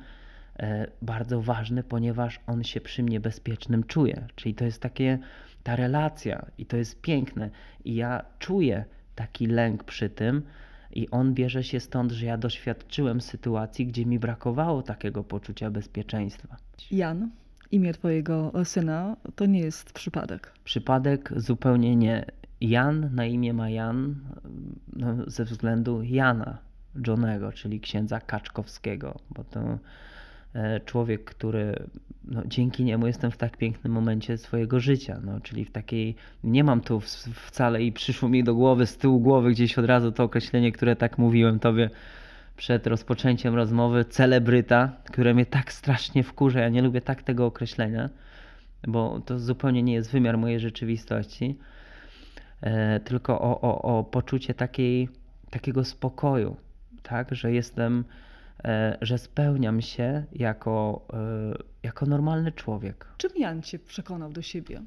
bardzo ważny, ponieważ on się przy mnie bezpiecznym czuje. Czyli to jest takie, ta relacja i to jest piękne. I ja czuję taki lęk przy tym i on bierze się stąd, że ja doświadczyłem sytuacji, gdzie mi brakowało takiego poczucia bezpieczeństwa. Jan, imię twojego syna, to nie jest przypadek. Przypadek zupełnie nie. Jan na imię ma Jan no, ze względu Jana Johnego, czyli księdza Kaczkowskiego, bo to e, człowiek, który no, dzięki niemu jestem w tak pięknym momencie swojego życia, no, czyli w takiej, nie mam tu wcale i przyszło mi do głowy, z tyłu głowy gdzieś od razu to określenie, które tak mówiłem tobie przed rozpoczęciem rozmowy, celebryta, które mnie tak strasznie wkurza, ja nie lubię tak tego określenia, bo to zupełnie nie jest wymiar mojej rzeczywistości, e, tylko o, o, o poczucie takiej, takiego spokoju, tak, że jestem, e, że spełniam się jako, e, jako normalny człowiek. Czym Jan cię przekonał do siebie?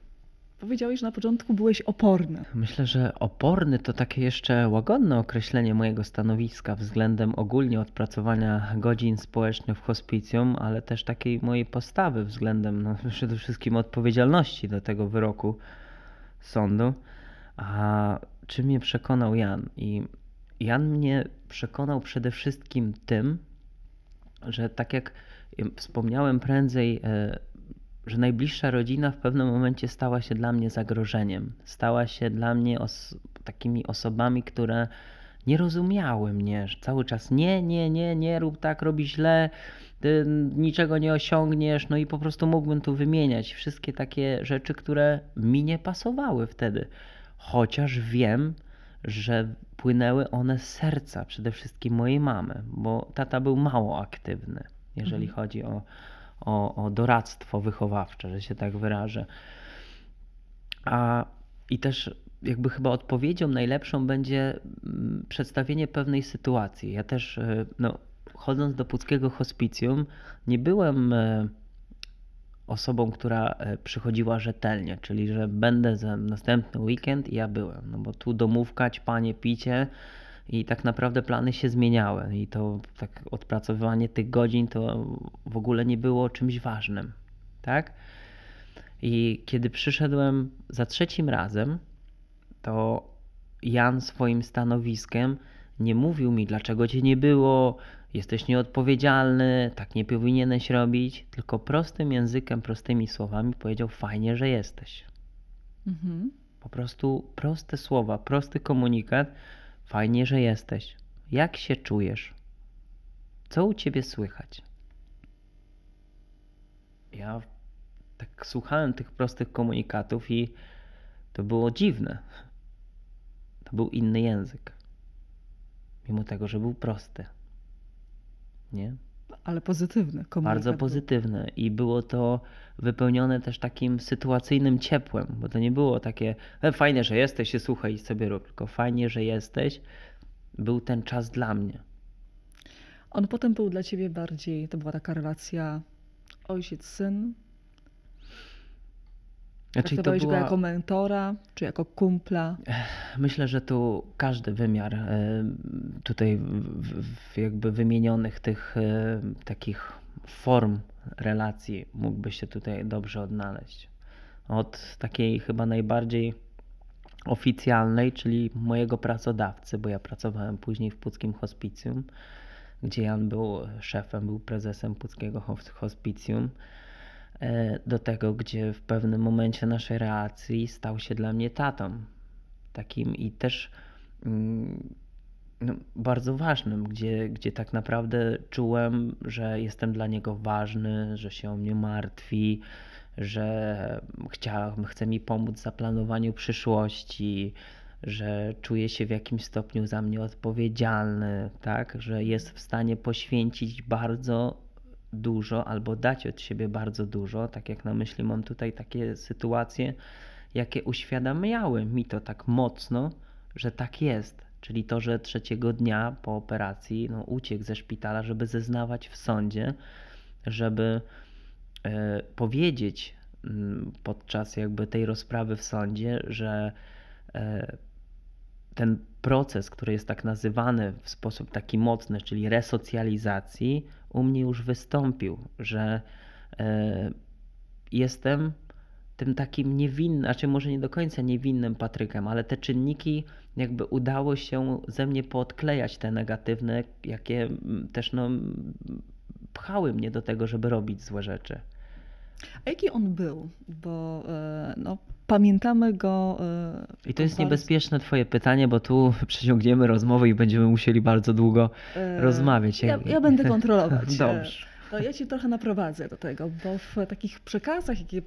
Powiedziałeś, że na początku byłeś oporny. Myślę, że oporny to takie jeszcze łagodne określenie mojego stanowiska względem ogólnie odpracowania godzin społecznych w hospicjum, ale też takiej mojej postawy względem no, przede wszystkim odpowiedzialności do tego wyroku sądu. A czym mnie przekonał Jan? I Jan mnie przekonał przede wszystkim tym, że tak jak wspomniałem prędzej, e, że najbliższa rodzina w pewnym momencie stała się dla mnie zagrożeniem. Stała się dla mnie os takimi osobami, które nie rozumiały mnie. że Cały czas nie, nie, nie, nie rób tak, robi źle, ty niczego nie osiągniesz. No i po prostu mógłbym tu wymieniać wszystkie takie rzeczy, które mi nie pasowały wtedy. Chociaż wiem, że płynęły one z serca, przede wszystkim mojej mamy, bo tata był mało aktywny, jeżeli Mhm. chodzi o, o, o doradztwo wychowawcze, że się tak wyrażę. A i też jakby chyba odpowiedzią najlepszą będzie mm, przedstawienie pewnej sytuacji. Ja też, e, no, chodząc do Puckiego Hospicjum, nie byłem e, osobą, która e, przychodziła rzetelnie, czyli że będę za następny weekend i ja byłem, no bo tu domówka, panie, picie i tak naprawdę plany się zmieniały i to tak odpracowywanie tych godzin to w ogóle nie było czymś ważnym, tak? I kiedy przyszedłem za trzecim razem, to Jan swoim stanowiskiem nie mówił mi, dlaczego cię nie było, jesteś nieodpowiedzialny, tak nie powinieneś robić, tylko prostym językiem, prostymi słowami powiedział: Fajnie, że jesteś. Mhm. Po prostu proste słowa, prosty komunikat. Fajnie, że jesteś. Jak się czujesz? Co u ciebie słychać? Ja tak słuchałem tych prostych komunikatów i to było dziwne. To był inny język. Mimo tego, że był prosty. Nie? Ale pozytywny komunikat. Bardzo pozytywne i było to wypełnione też takim sytuacyjnym ciepłem, bo to nie było takie e, fajnie, że jesteś i słuchaj i sobie rób, tylko fajnie, że jesteś. Był ten czas dla mnie. On potem był dla ciebie bardziej, to była taka relacja ojciec-syn. Znaczy, to Traktowałeś go była, jako mentora, czy jako kumpla. myślę, że tu każdy wymiar e, tutaj jakby wymienionych tych e, takich form relacji mógłby się tutaj dobrze odnaleźć. Od takiej chyba najbardziej oficjalnej, czyli mojego pracodawcy, bo ja pracowałem później w Puckim Hospicjum, gdzie Jan był szefem, był prezesem Puckiego Hos- Hospicjum, do tego, gdzie w pewnym momencie naszej relacji stał się dla mnie tatą. Takim i też mm, no, bardzo ważnym, gdzie, gdzie tak naprawdę czułem, że jestem dla niego ważny, że się o mnie martwi, że chcia, chce mi pomóc w zaplanowaniu przyszłości, że czuje się w jakimś stopniu za mnie odpowiedzialny, tak, że jest w stanie poświęcić bardzo dużo albo dać od siebie bardzo dużo, tak jak na myśli mam tutaj takie sytuacje, jakie uświadamiały mi to tak mocno, że tak jest. Czyli to, że trzeciego dnia po operacji no, uciekł ze szpitala, żeby zeznawać w sądzie, żeby e, powiedzieć m, podczas jakby tej rozprawy w sądzie, że e, ten proces, który jest tak nazywany w sposób taki mocny, czyli resocjalizacji, u mnie już wystąpił, że e, jestem tym takim niewinnym, znaczy może nie do końca niewinnym Patrykiem, ale te czynniki jakby udało się ze mnie poodklejać te negatywne, jakie też no, pchały mnie do tego, żeby robić złe rzeczy. A jaki on był? Bo e, no, pamiętamy go. e, I to jest bardzo- niebezpieczne twoje pytanie, bo tu przeciągniemy rozmowę i będziemy musieli bardzo długo e, rozmawiać. Ja, ja będę kontrolować. Dobrze. E, To ja cię trochę naprowadzę do tego, bo w takich przekazach, jakie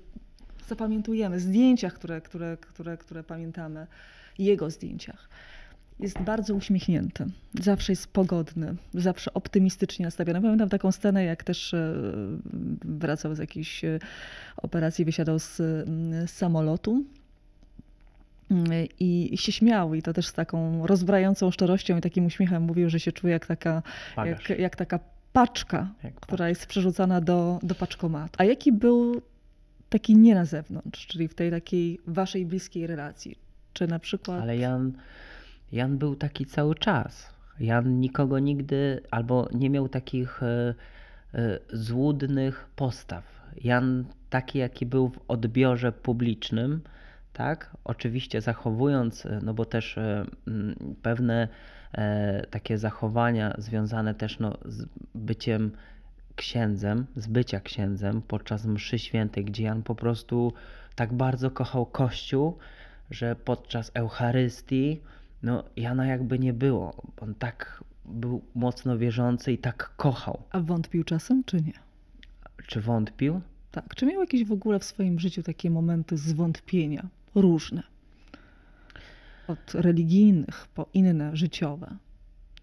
zapamiętujemy, zdjęciach, które, które, które, które pamiętamy, jego zdjęciach, jest bardzo uśmiechnięty. Zawsze jest pogodny, zawsze optymistycznie nastawiony. Pamiętam taką scenę, jak też e, wracał z jakiejś e, operacji, wysiadał z, mm, z samolotu. Mm, I się śmiał, i to też z taką rozbrającą szczerością i takim uśmiechem mówił, że się czuje jak taka, jak, jak taka paczka, Jak która jest przerzucana do, do paczkomatu. A jaki był taki nie na zewnątrz, czyli w tej takiej waszej bliskiej relacji? Czy na przykład. Ale Jan, Jan był taki cały czas. Jan nikogo nigdy albo nie miał takich e, e, złudnych postaw. Jan taki, jaki był w odbiorze publicznym, tak? Oczywiście zachowując, e, no bo też pewne takie zachowania związane też no, z byciem księdzem, z bycia księdzem podczas mszy świętej, gdzie Jan po prostu tak bardzo kochał Kościół, że podczas Eucharystii, no Jana jakby nie było. On tak był mocno wierzący i tak kochał. A wątpił czasem, czy nie? Czy wątpił? Tak. Czy miał jakieś w ogóle w swoim życiu takie momenty zwątpienia? Różne. Od religijnych po inne życiowe.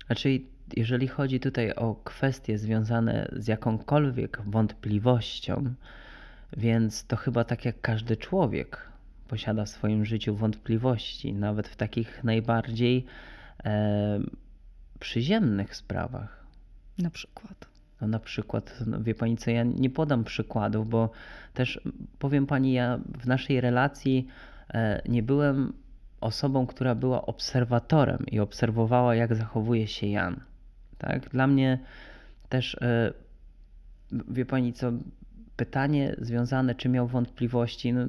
Znaczy, jeżeli chodzi tutaj o kwestie związane z jakąkolwiek wątpliwością, więc to chyba tak jak każdy człowiek posiada w swoim życiu wątpliwości, nawet w takich najbardziej e, przyziemnych sprawach. Na przykład. No na przykład, no wie pani co, ja nie podam przykładów, bo też powiem pani, ja w naszej relacji e, nie byłem osobą, która była obserwatorem i obserwowała, jak zachowuje się Jan. Tak? Dla mnie też, e, wie pani co, pytanie związane, czy miał wątpliwości, no,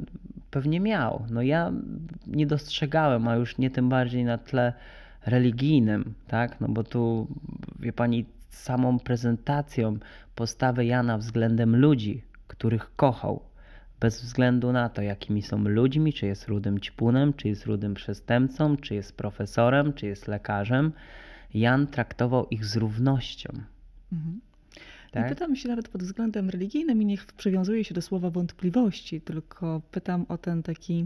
pewnie miał. No ja nie dostrzegałem, a już nie tym bardziej na tle religijnym, tak? No bo tu, wie pani, samą prezentacją postawy Jana względem ludzi, których kochał, bez względu na to, jakimi są ludźmi, czy jest rudym ćpunem, czy jest rudym przestępcą, czy jest profesorem, czy jest lekarzem, Jan traktował ich z równością. Mhm. Tak? Nie pytam się nawet pod względem religijnym i niech przywiązuje się do słowa wątpliwości, tylko pytam o ten taki,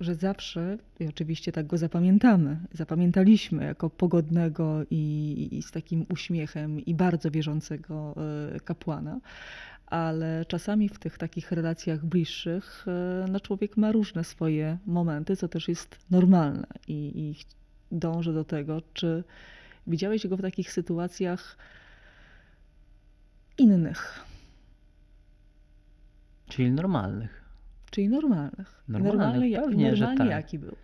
że zawsze, i oczywiście tak go zapamiętamy, zapamiętaliśmy jako pogodnego i, i z takim uśmiechem i bardzo wierzącego e, kapłana, ale czasami w tych takich relacjach bliższych e, no człowiek ma różne swoje momenty, co też jest normalne i, i dążę do tego, czy widziałeś go w takich sytuacjach, innych, Czyli normalnych. czyli normalnych. Normalnych, normalny, ja- pewnie, że tak. jaki był?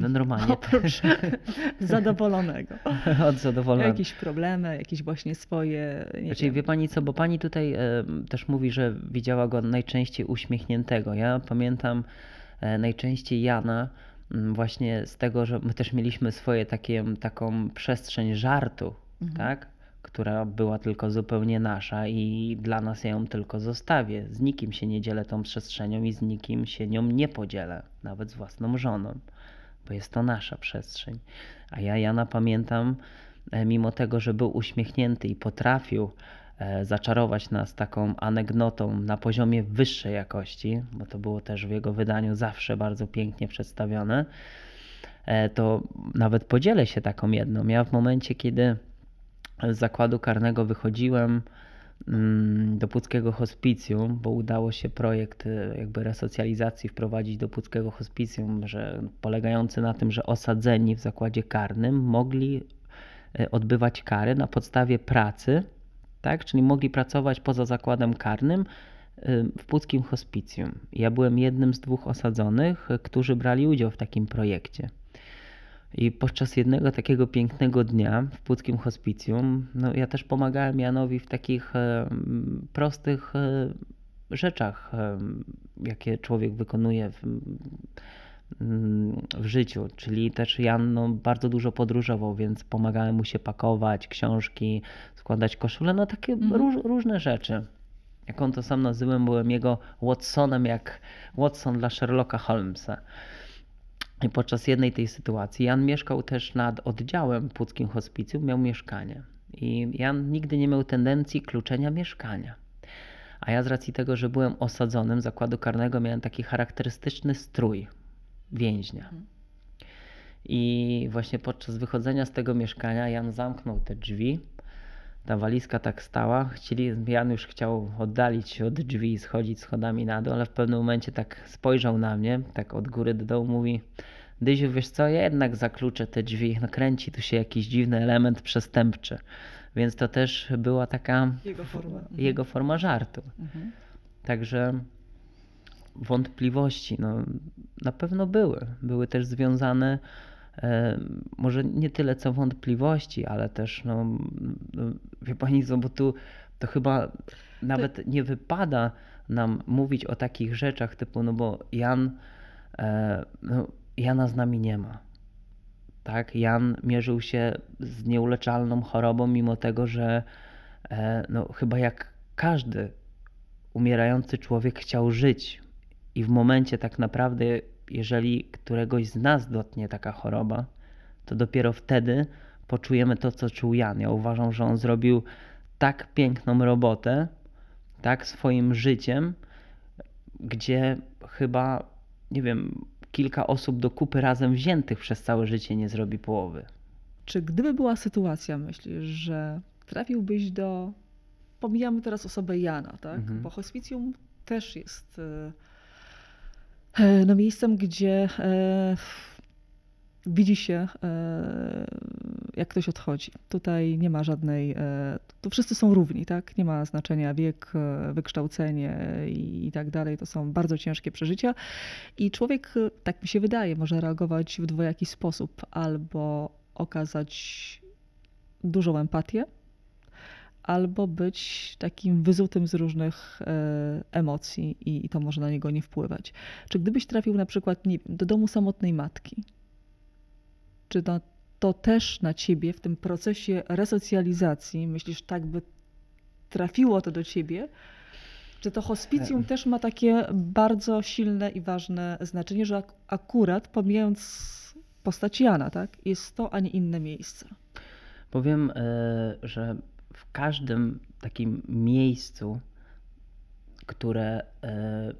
No normalnie Oprócz zadowolonego. od zadowolenia. Jakieś problemy, jakieś właśnie swoje. Nie Znaczy, wiem. wie pani co, bo pani tutaj e, też mówi, że widziała go najczęściej uśmiechniętego. Ja pamiętam e, najczęściej Jana mm, właśnie z tego, że my też mieliśmy swoje takie, taką przestrzeń żartu, Mhm. tak? Która była tylko zupełnie nasza i dla nas ja ją tylko zostawię. Z nikim się nie dzielę tą przestrzenią i z nikim się nią nie podzielę, nawet z własną żoną. bo jest to nasza przestrzeń. A ja Jana pamiętam, e, mimo tego, że był uśmiechnięty i potrafił e, zaczarować nas taką anegdotą na poziomie wyższej jakości, bo to było też w jego wydaniu zawsze bardzo pięknie przedstawione, e, to nawet podzielę się taką jedną. Ja w momencie, kiedy z zakładu karnego wychodziłem mm, do Puckiego Hospicjum, bo udało się projekt y, jakby resocjalizacji wprowadzić do Puckiego Hospicjum, że polegający na tym, że osadzeni w zakładzie karnym mogli y, odbywać kary na podstawie pracy, tak? czyli mogli pracować poza zakładem karnym y, w Puckim Hospicjum. Ja byłem jednym z dwóch osadzonych, którzy brali udział w takim projekcie. I podczas jednego takiego pięknego dnia w Puckim Hospicjum, no ja też pomagałem Janowi w takich e, prostych e, rzeczach, e, jakie człowiek wykonuje w, w życiu. Czyli też Jan no, bardzo dużo podróżował, więc pomagałem mu się pakować, książki, składać koszule, no takie Mhm. róż, różne rzeczy. Jak on to sam nazywał, byłem jego Watsonem, jak Watson dla Sherlocka Holmesa. I podczas jednej tej sytuacji Jan mieszkał też nad oddziałem Puckim Hospicjum, miał mieszkanie. I Jan nigdy nie miał tendencji kluczenia mieszkania. A ja z racji tego, że byłem osadzonym zakładu karnego, miałem taki charakterystyczny strój więźnia. I właśnie podczas wychodzenia z tego mieszkania Jan zamknął te drzwi. Ta walizka tak stała. Chcieli, Jan już chciał oddalić się od drzwi i schodzić schodami na dół, ale w pewnym momencie tak spojrzał na mnie, tak od góry do dołu, mówi Dyziu, wiesz co, ja jednak zakluczę te drzwi. No kręci tu się jakiś dziwny element przestępczy. Więc to też była taka Jego forma. Mhm. jego forma żartu. Mhm. Także wątpliwości no, na pewno były. Były też związane może nie tyle co wątpliwości, ale też no, no wie pani co, bo tu to chyba nawet nie wypada nam mówić o takich rzeczach typu, no bo Jan, e, no, Jana z nami nie ma. Tak, Jan mierzył się z nieuleczalną chorobą, mimo tego, że e, no, chyba jak każdy umierający człowiek chciał żyć. I w momencie tak naprawdę, jeżeli któregoś z nas dotknie taka choroba, to dopiero wtedy poczujemy to, co czuł Jan. Ja uważam, że on zrobił tak piękną robotę, tak swoim życiem, gdzie chyba, nie wiem, kilka osób do kupy razem wziętych przez całe życie nie zrobi połowy. Czy gdyby była sytuacja, myślisz, że trafiłbyś do. Pomijamy teraz osobę Jana, tak? Mhm. Bo hospicjum też jest e, no, miejscem, gdzie e, widzi się, e, jak ktoś odchodzi. Tutaj nie ma żadnej. E, tu wszyscy są równi, tak? Nie ma znaczenia wiek, e, wykształcenie i, tak dalej. To są bardzo ciężkie przeżycia. I człowiek, e, tak mi się wydaje, może reagować w dwojaki sposób. Albo okazać dużą empatię, albo być takim wyzutym z różnych e, emocji i, i to może na niego nie wpływać. Czy gdybyś trafił na przykład nie, do domu samotnej matki, czy to, to też na ciebie w tym procesie resocjalizacji, myślisz, tak by trafiło to do ciebie? Czy to hospicjum też ma takie bardzo silne i ważne znaczenie, że ak- akurat pomijając postać Jana, tak, jest to, a nie inne miejsce? Powiem, e, że każdym takim miejscu, które e,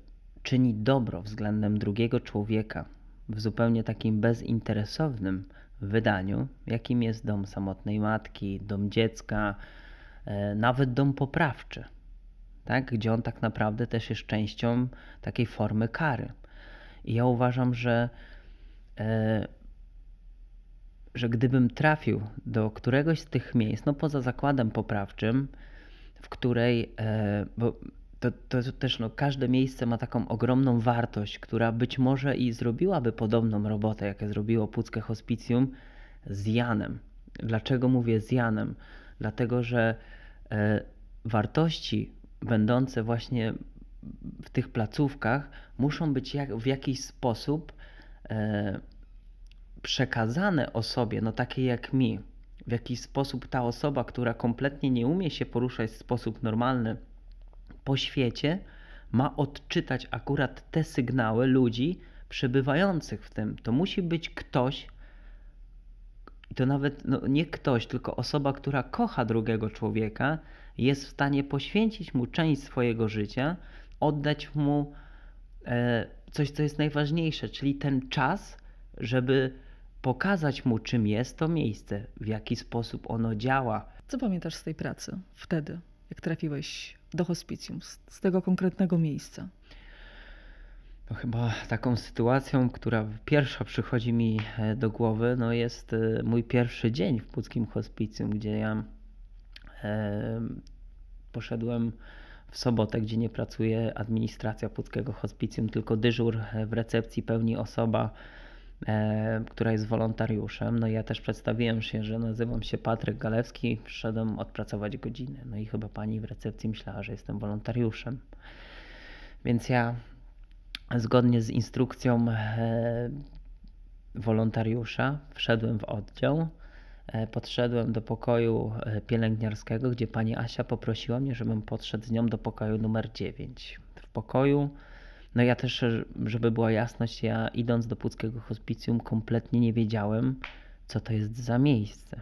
czyni dobro względem drugiego człowieka w zupełnie takim bezinteresownym wydaniu, jakim jest dom samotnej matki, dom dziecka, e, nawet dom poprawczy, tak? gdzie on tak naprawdę też jest częścią takiej formy kary. I ja uważam, że e, że gdybym trafił do któregoś z tych miejsc, no poza zakładem poprawczym, w której, e, bo to, to, też no, każde miejsce ma taką ogromną wartość, która być może i zrobiłaby podobną robotę, jaką zrobiło Puckie Hospicjum z Janem. Dlaczego mówię z Janem? Dlatego, że e, wartości będące właśnie w tych placówkach muszą być jak, w jakiś sposób e, przekazane osobie, no takiej jak mi, w jakiś sposób ta osoba, która kompletnie nie umie się poruszać w sposób normalny po świecie, ma odczytać akurat te sygnały ludzi, przebywających w tym. To musi być ktoś, i to nawet no, nie ktoś, tylko osoba, która kocha drugiego człowieka, jest w stanie poświęcić mu część swojego życia, oddać mu e, coś, co jest najważniejsze, czyli ten czas, żeby pokazać mu, czym jest to miejsce, w jaki sposób ono działa. Co pamiętasz z tej pracy wtedy, jak trafiłeś do hospicjum, z, tego konkretnego miejsca? To chyba taką sytuacją, która pierwsza przychodzi mi e, do głowy, no jest e, mój pierwszy dzień w Puckim Hospicjum, gdzie ja e, poszedłem w sobotę, gdzie nie pracuje administracja Puckiego Hospicjum, tylko dyżur w recepcji pełni osoba, e, która jest wolontariuszem. No ja też przedstawiłem się, że nazywam się Patryk Galewski, przyszedłem odpracować godzinę. No i chyba pani w recepcji myślała, że jestem wolontariuszem. Więc ja zgodnie z instrukcją e, wolontariusza wszedłem w oddział. E, podszedłem do pokoju e, pielęgniarskiego, gdzie pani Asia poprosiła mnie, żebym podszedł z nią do pokoju numer 9. W pokoju, no ja też, żeby była jasność, ja idąc do Puckiego Hospicjum kompletnie nie wiedziałem, co to jest za miejsce.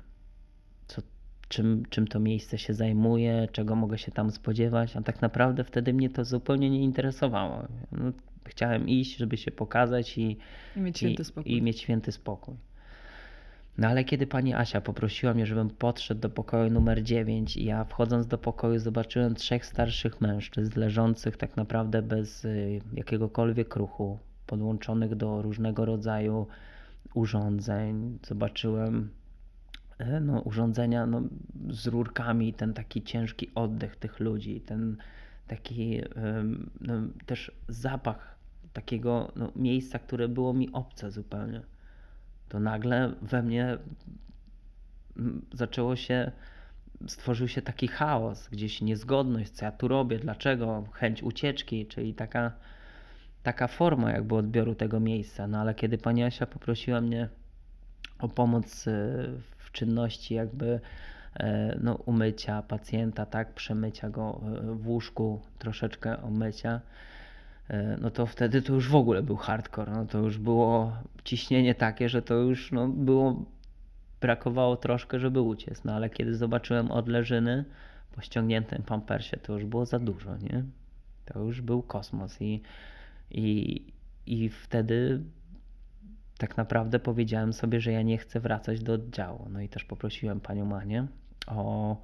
Co, czym, czym to miejsce się zajmuje, czego mogę się tam spodziewać, a tak naprawdę wtedy mnie to zupełnie nie interesowało. No, chciałem iść, żeby się pokazać i, I mieć święty. I, i mieć święty spokój. No ale kiedy pani Asia poprosiła mnie, żebym podszedł do pokoju numer 9 i ja wchodząc do pokoju zobaczyłem trzech starszych mężczyzn leżących tak naprawdę bez y, jakiegokolwiek ruchu, podłączonych do różnego rodzaju urządzeń. Zobaczyłem e, no, urządzenia no, z rurkami, ten taki ciężki oddech tych ludzi, ten taki no, też zapach takiego no, miejsca, które było mi obce zupełnie to nagle we mnie zaczęło się, stworzył się taki chaos, gdzieś niezgodność, co ja tu robię, dlaczego, chęć ucieczki, czyli taka, taka forma jakby odbioru tego miejsca. No ale kiedy pani Asia poprosiła mnie o pomoc e, w czynności jakby e, no, umycia pacjenta, tak, przemycia go e, w łóżku, troszeczkę omycia, no to wtedy to już w ogóle był hardcore. No to już było ciśnienie takie, że to już no, było, brakowało troszkę, żeby uciec. No ale kiedy zobaczyłem odleżyny po ściągniętym pampersie, to już było za dużo, nie? To już był kosmos i, i, i wtedy tak naprawdę powiedziałem sobie, że ja nie chcę wracać do oddziału. No i też poprosiłem panią Manię o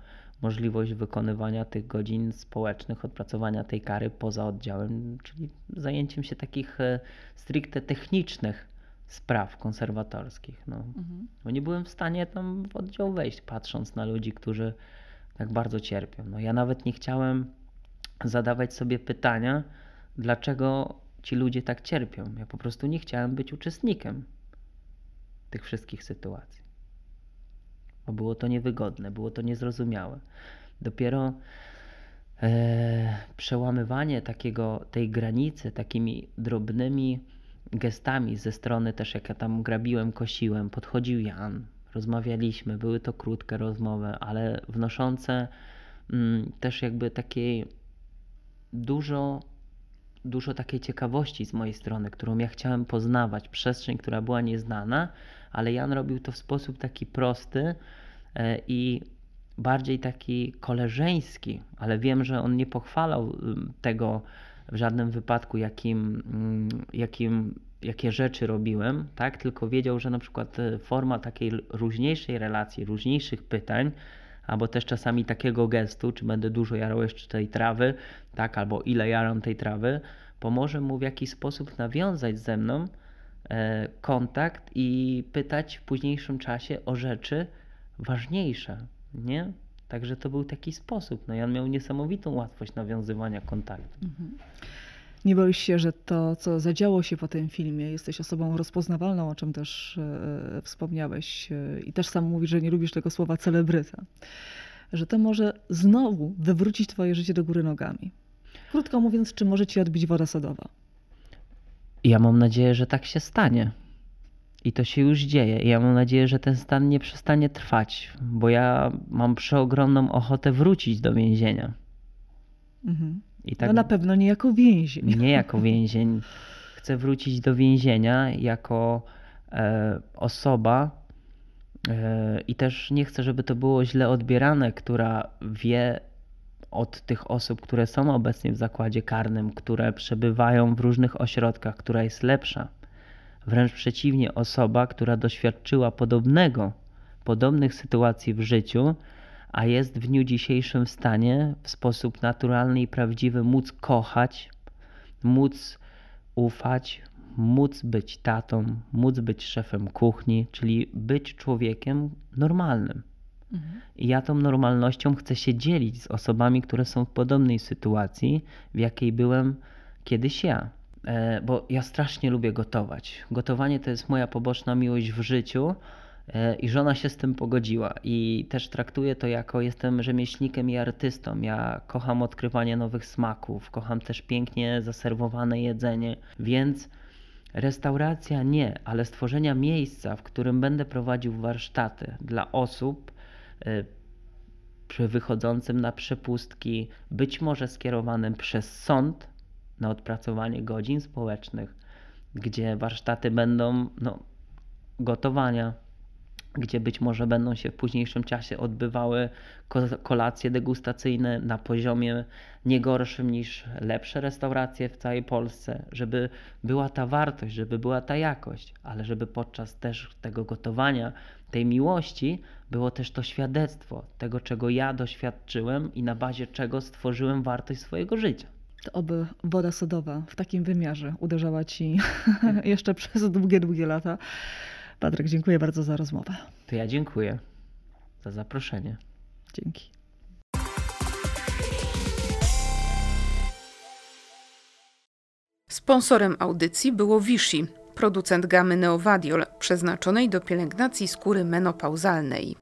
możliwość wykonywania tych godzin społecznych, odpracowania tej kary poza oddziałem, czyli zajęciem się takich e, stricte technicznych spraw konserwatorskich. No. Mhm. Bo nie byłem w stanie tam w oddział wejść, patrząc na ludzi, którzy tak bardzo cierpią. No, ja nawet nie chciałem zadawać sobie pytania, dlaczego ci ludzie tak cierpią. Ja po prostu nie chciałem być uczestnikiem tych wszystkich sytuacji bo było to niewygodne, było to niezrozumiałe. Dopiero e, przełamywanie takiego, tej granicy takimi drobnymi gestami ze strony też jak ja tam grabiłem, kosiłem, podchodził Jan, rozmawialiśmy, były to krótkie rozmowy, ale wnoszące mm, też jakby takiej dużo dużo takiej ciekawości z mojej strony, którą ja chciałem poznawać, przestrzeń, która była nieznana, ale Jan robił to w sposób taki prosty e, i bardziej taki koleżeński, ale wiem, że on nie pochwalał tego w żadnym wypadku, jakim, mm, jakim, jakie rzeczy robiłem, tak? tylko wiedział, że na przykład e, forma takiej różniejszej relacji, różniejszych pytań, albo też czasami takiego gestu, czy będę dużo jarał jeszcze tej trawy, tak, albo ile jaram tej trawy, pomoże mu w jakiś sposób nawiązać ze mną kontakt i pytać w późniejszym czasie o rzeczy ważniejsze, nie? Także to był taki sposób. No Jan miał niesamowitą łatwość nawiązywania kontaktu. Mhm. Nie boisz się, że to, co zadziało się po tym filmie, jesteś osobą rozpoznawalną, o czym też e, wspomniałeś e, i też sam mówisz, że nie lubisz tego słowa celebryta, że to może znowu wywrócić twoje życie do góry nogami. Krótko mówiąc, czy może ci odbić woda sodowa? Ja mam nadzieję, że tak się stanie. I to się już dzieje. Ja mam nadzieję, że ten stan nie przestanie trwać, bo ja mam przeogromną ochotę wrócić do więzienia. Mhm. I tak, no na pewno nie jako więzień. Nie jako więzień. chcę wrócić do więzienia jako e, osoba e, i też nie chcę, żeby to było źle odbierane, która wie od tych osób, które są obecnie w zakładzie karnym, które przebywają w różnych ośrodkach, która jest lepsza. Wręcz przeciwnie, osoba, która doświadczyła podobnego, podobnych sytuacji w życiu, a jest w dniu dzisiejszym w stanie w sposób naturalny i prawdziwy móc kochać, móc ufać, móc być tatą, móc być szefem kuchni, czyli być człowiekiem normalnym. I ja tą normalnością chcę się dzielić z osobami, które są w podobnej sytuacji, w jakiej byłem kiedyś ja. E, bo ja strasznie lubię gotować. Gotowanie to jest moja poboczna miłość w życiu e, i żona się z tym pogodziła. I też traktuję to jako jestem rzemieślnikiem i artystą. Ja kocham odkrywanie nowych smaków, kocham też pięknie zaserwowane jedzenie, więc restauracja nie, ale stworzenia miejsca, w którym będę prowadził warsztaty dla osób, wychodzącym na przepustki, być może skierowanym przez sąd na odpracowanie godzin społecznych, gdzie warsztaty będą no, gotowania, gdzie być może będą się w późniejszym czasie odbywały ko- kolacje degustacyjne na poziomie nie gorszym niż lepsze restauracje w całej Polsce, żeby była ta wartość, żeby była ta jakość, ale żeby podczas też tego gotowania, tej miłości było też to świadectwo tego, czego ja doświadczyłem i na bazie czego stworzyłem wartość swojego życia. To oby woda sodowa w takim wymiarze uderzała ci jeszcze przez długie, długie lata. Patryk, dziękuję bardzo za rozmowę. To ja dziękuję za zaproszenie. Dzięki. Sponsorem audycji było Vichy, producent gamy Neovadiol, przeznaczonej do pielęgnacji skóry menopauzalnej.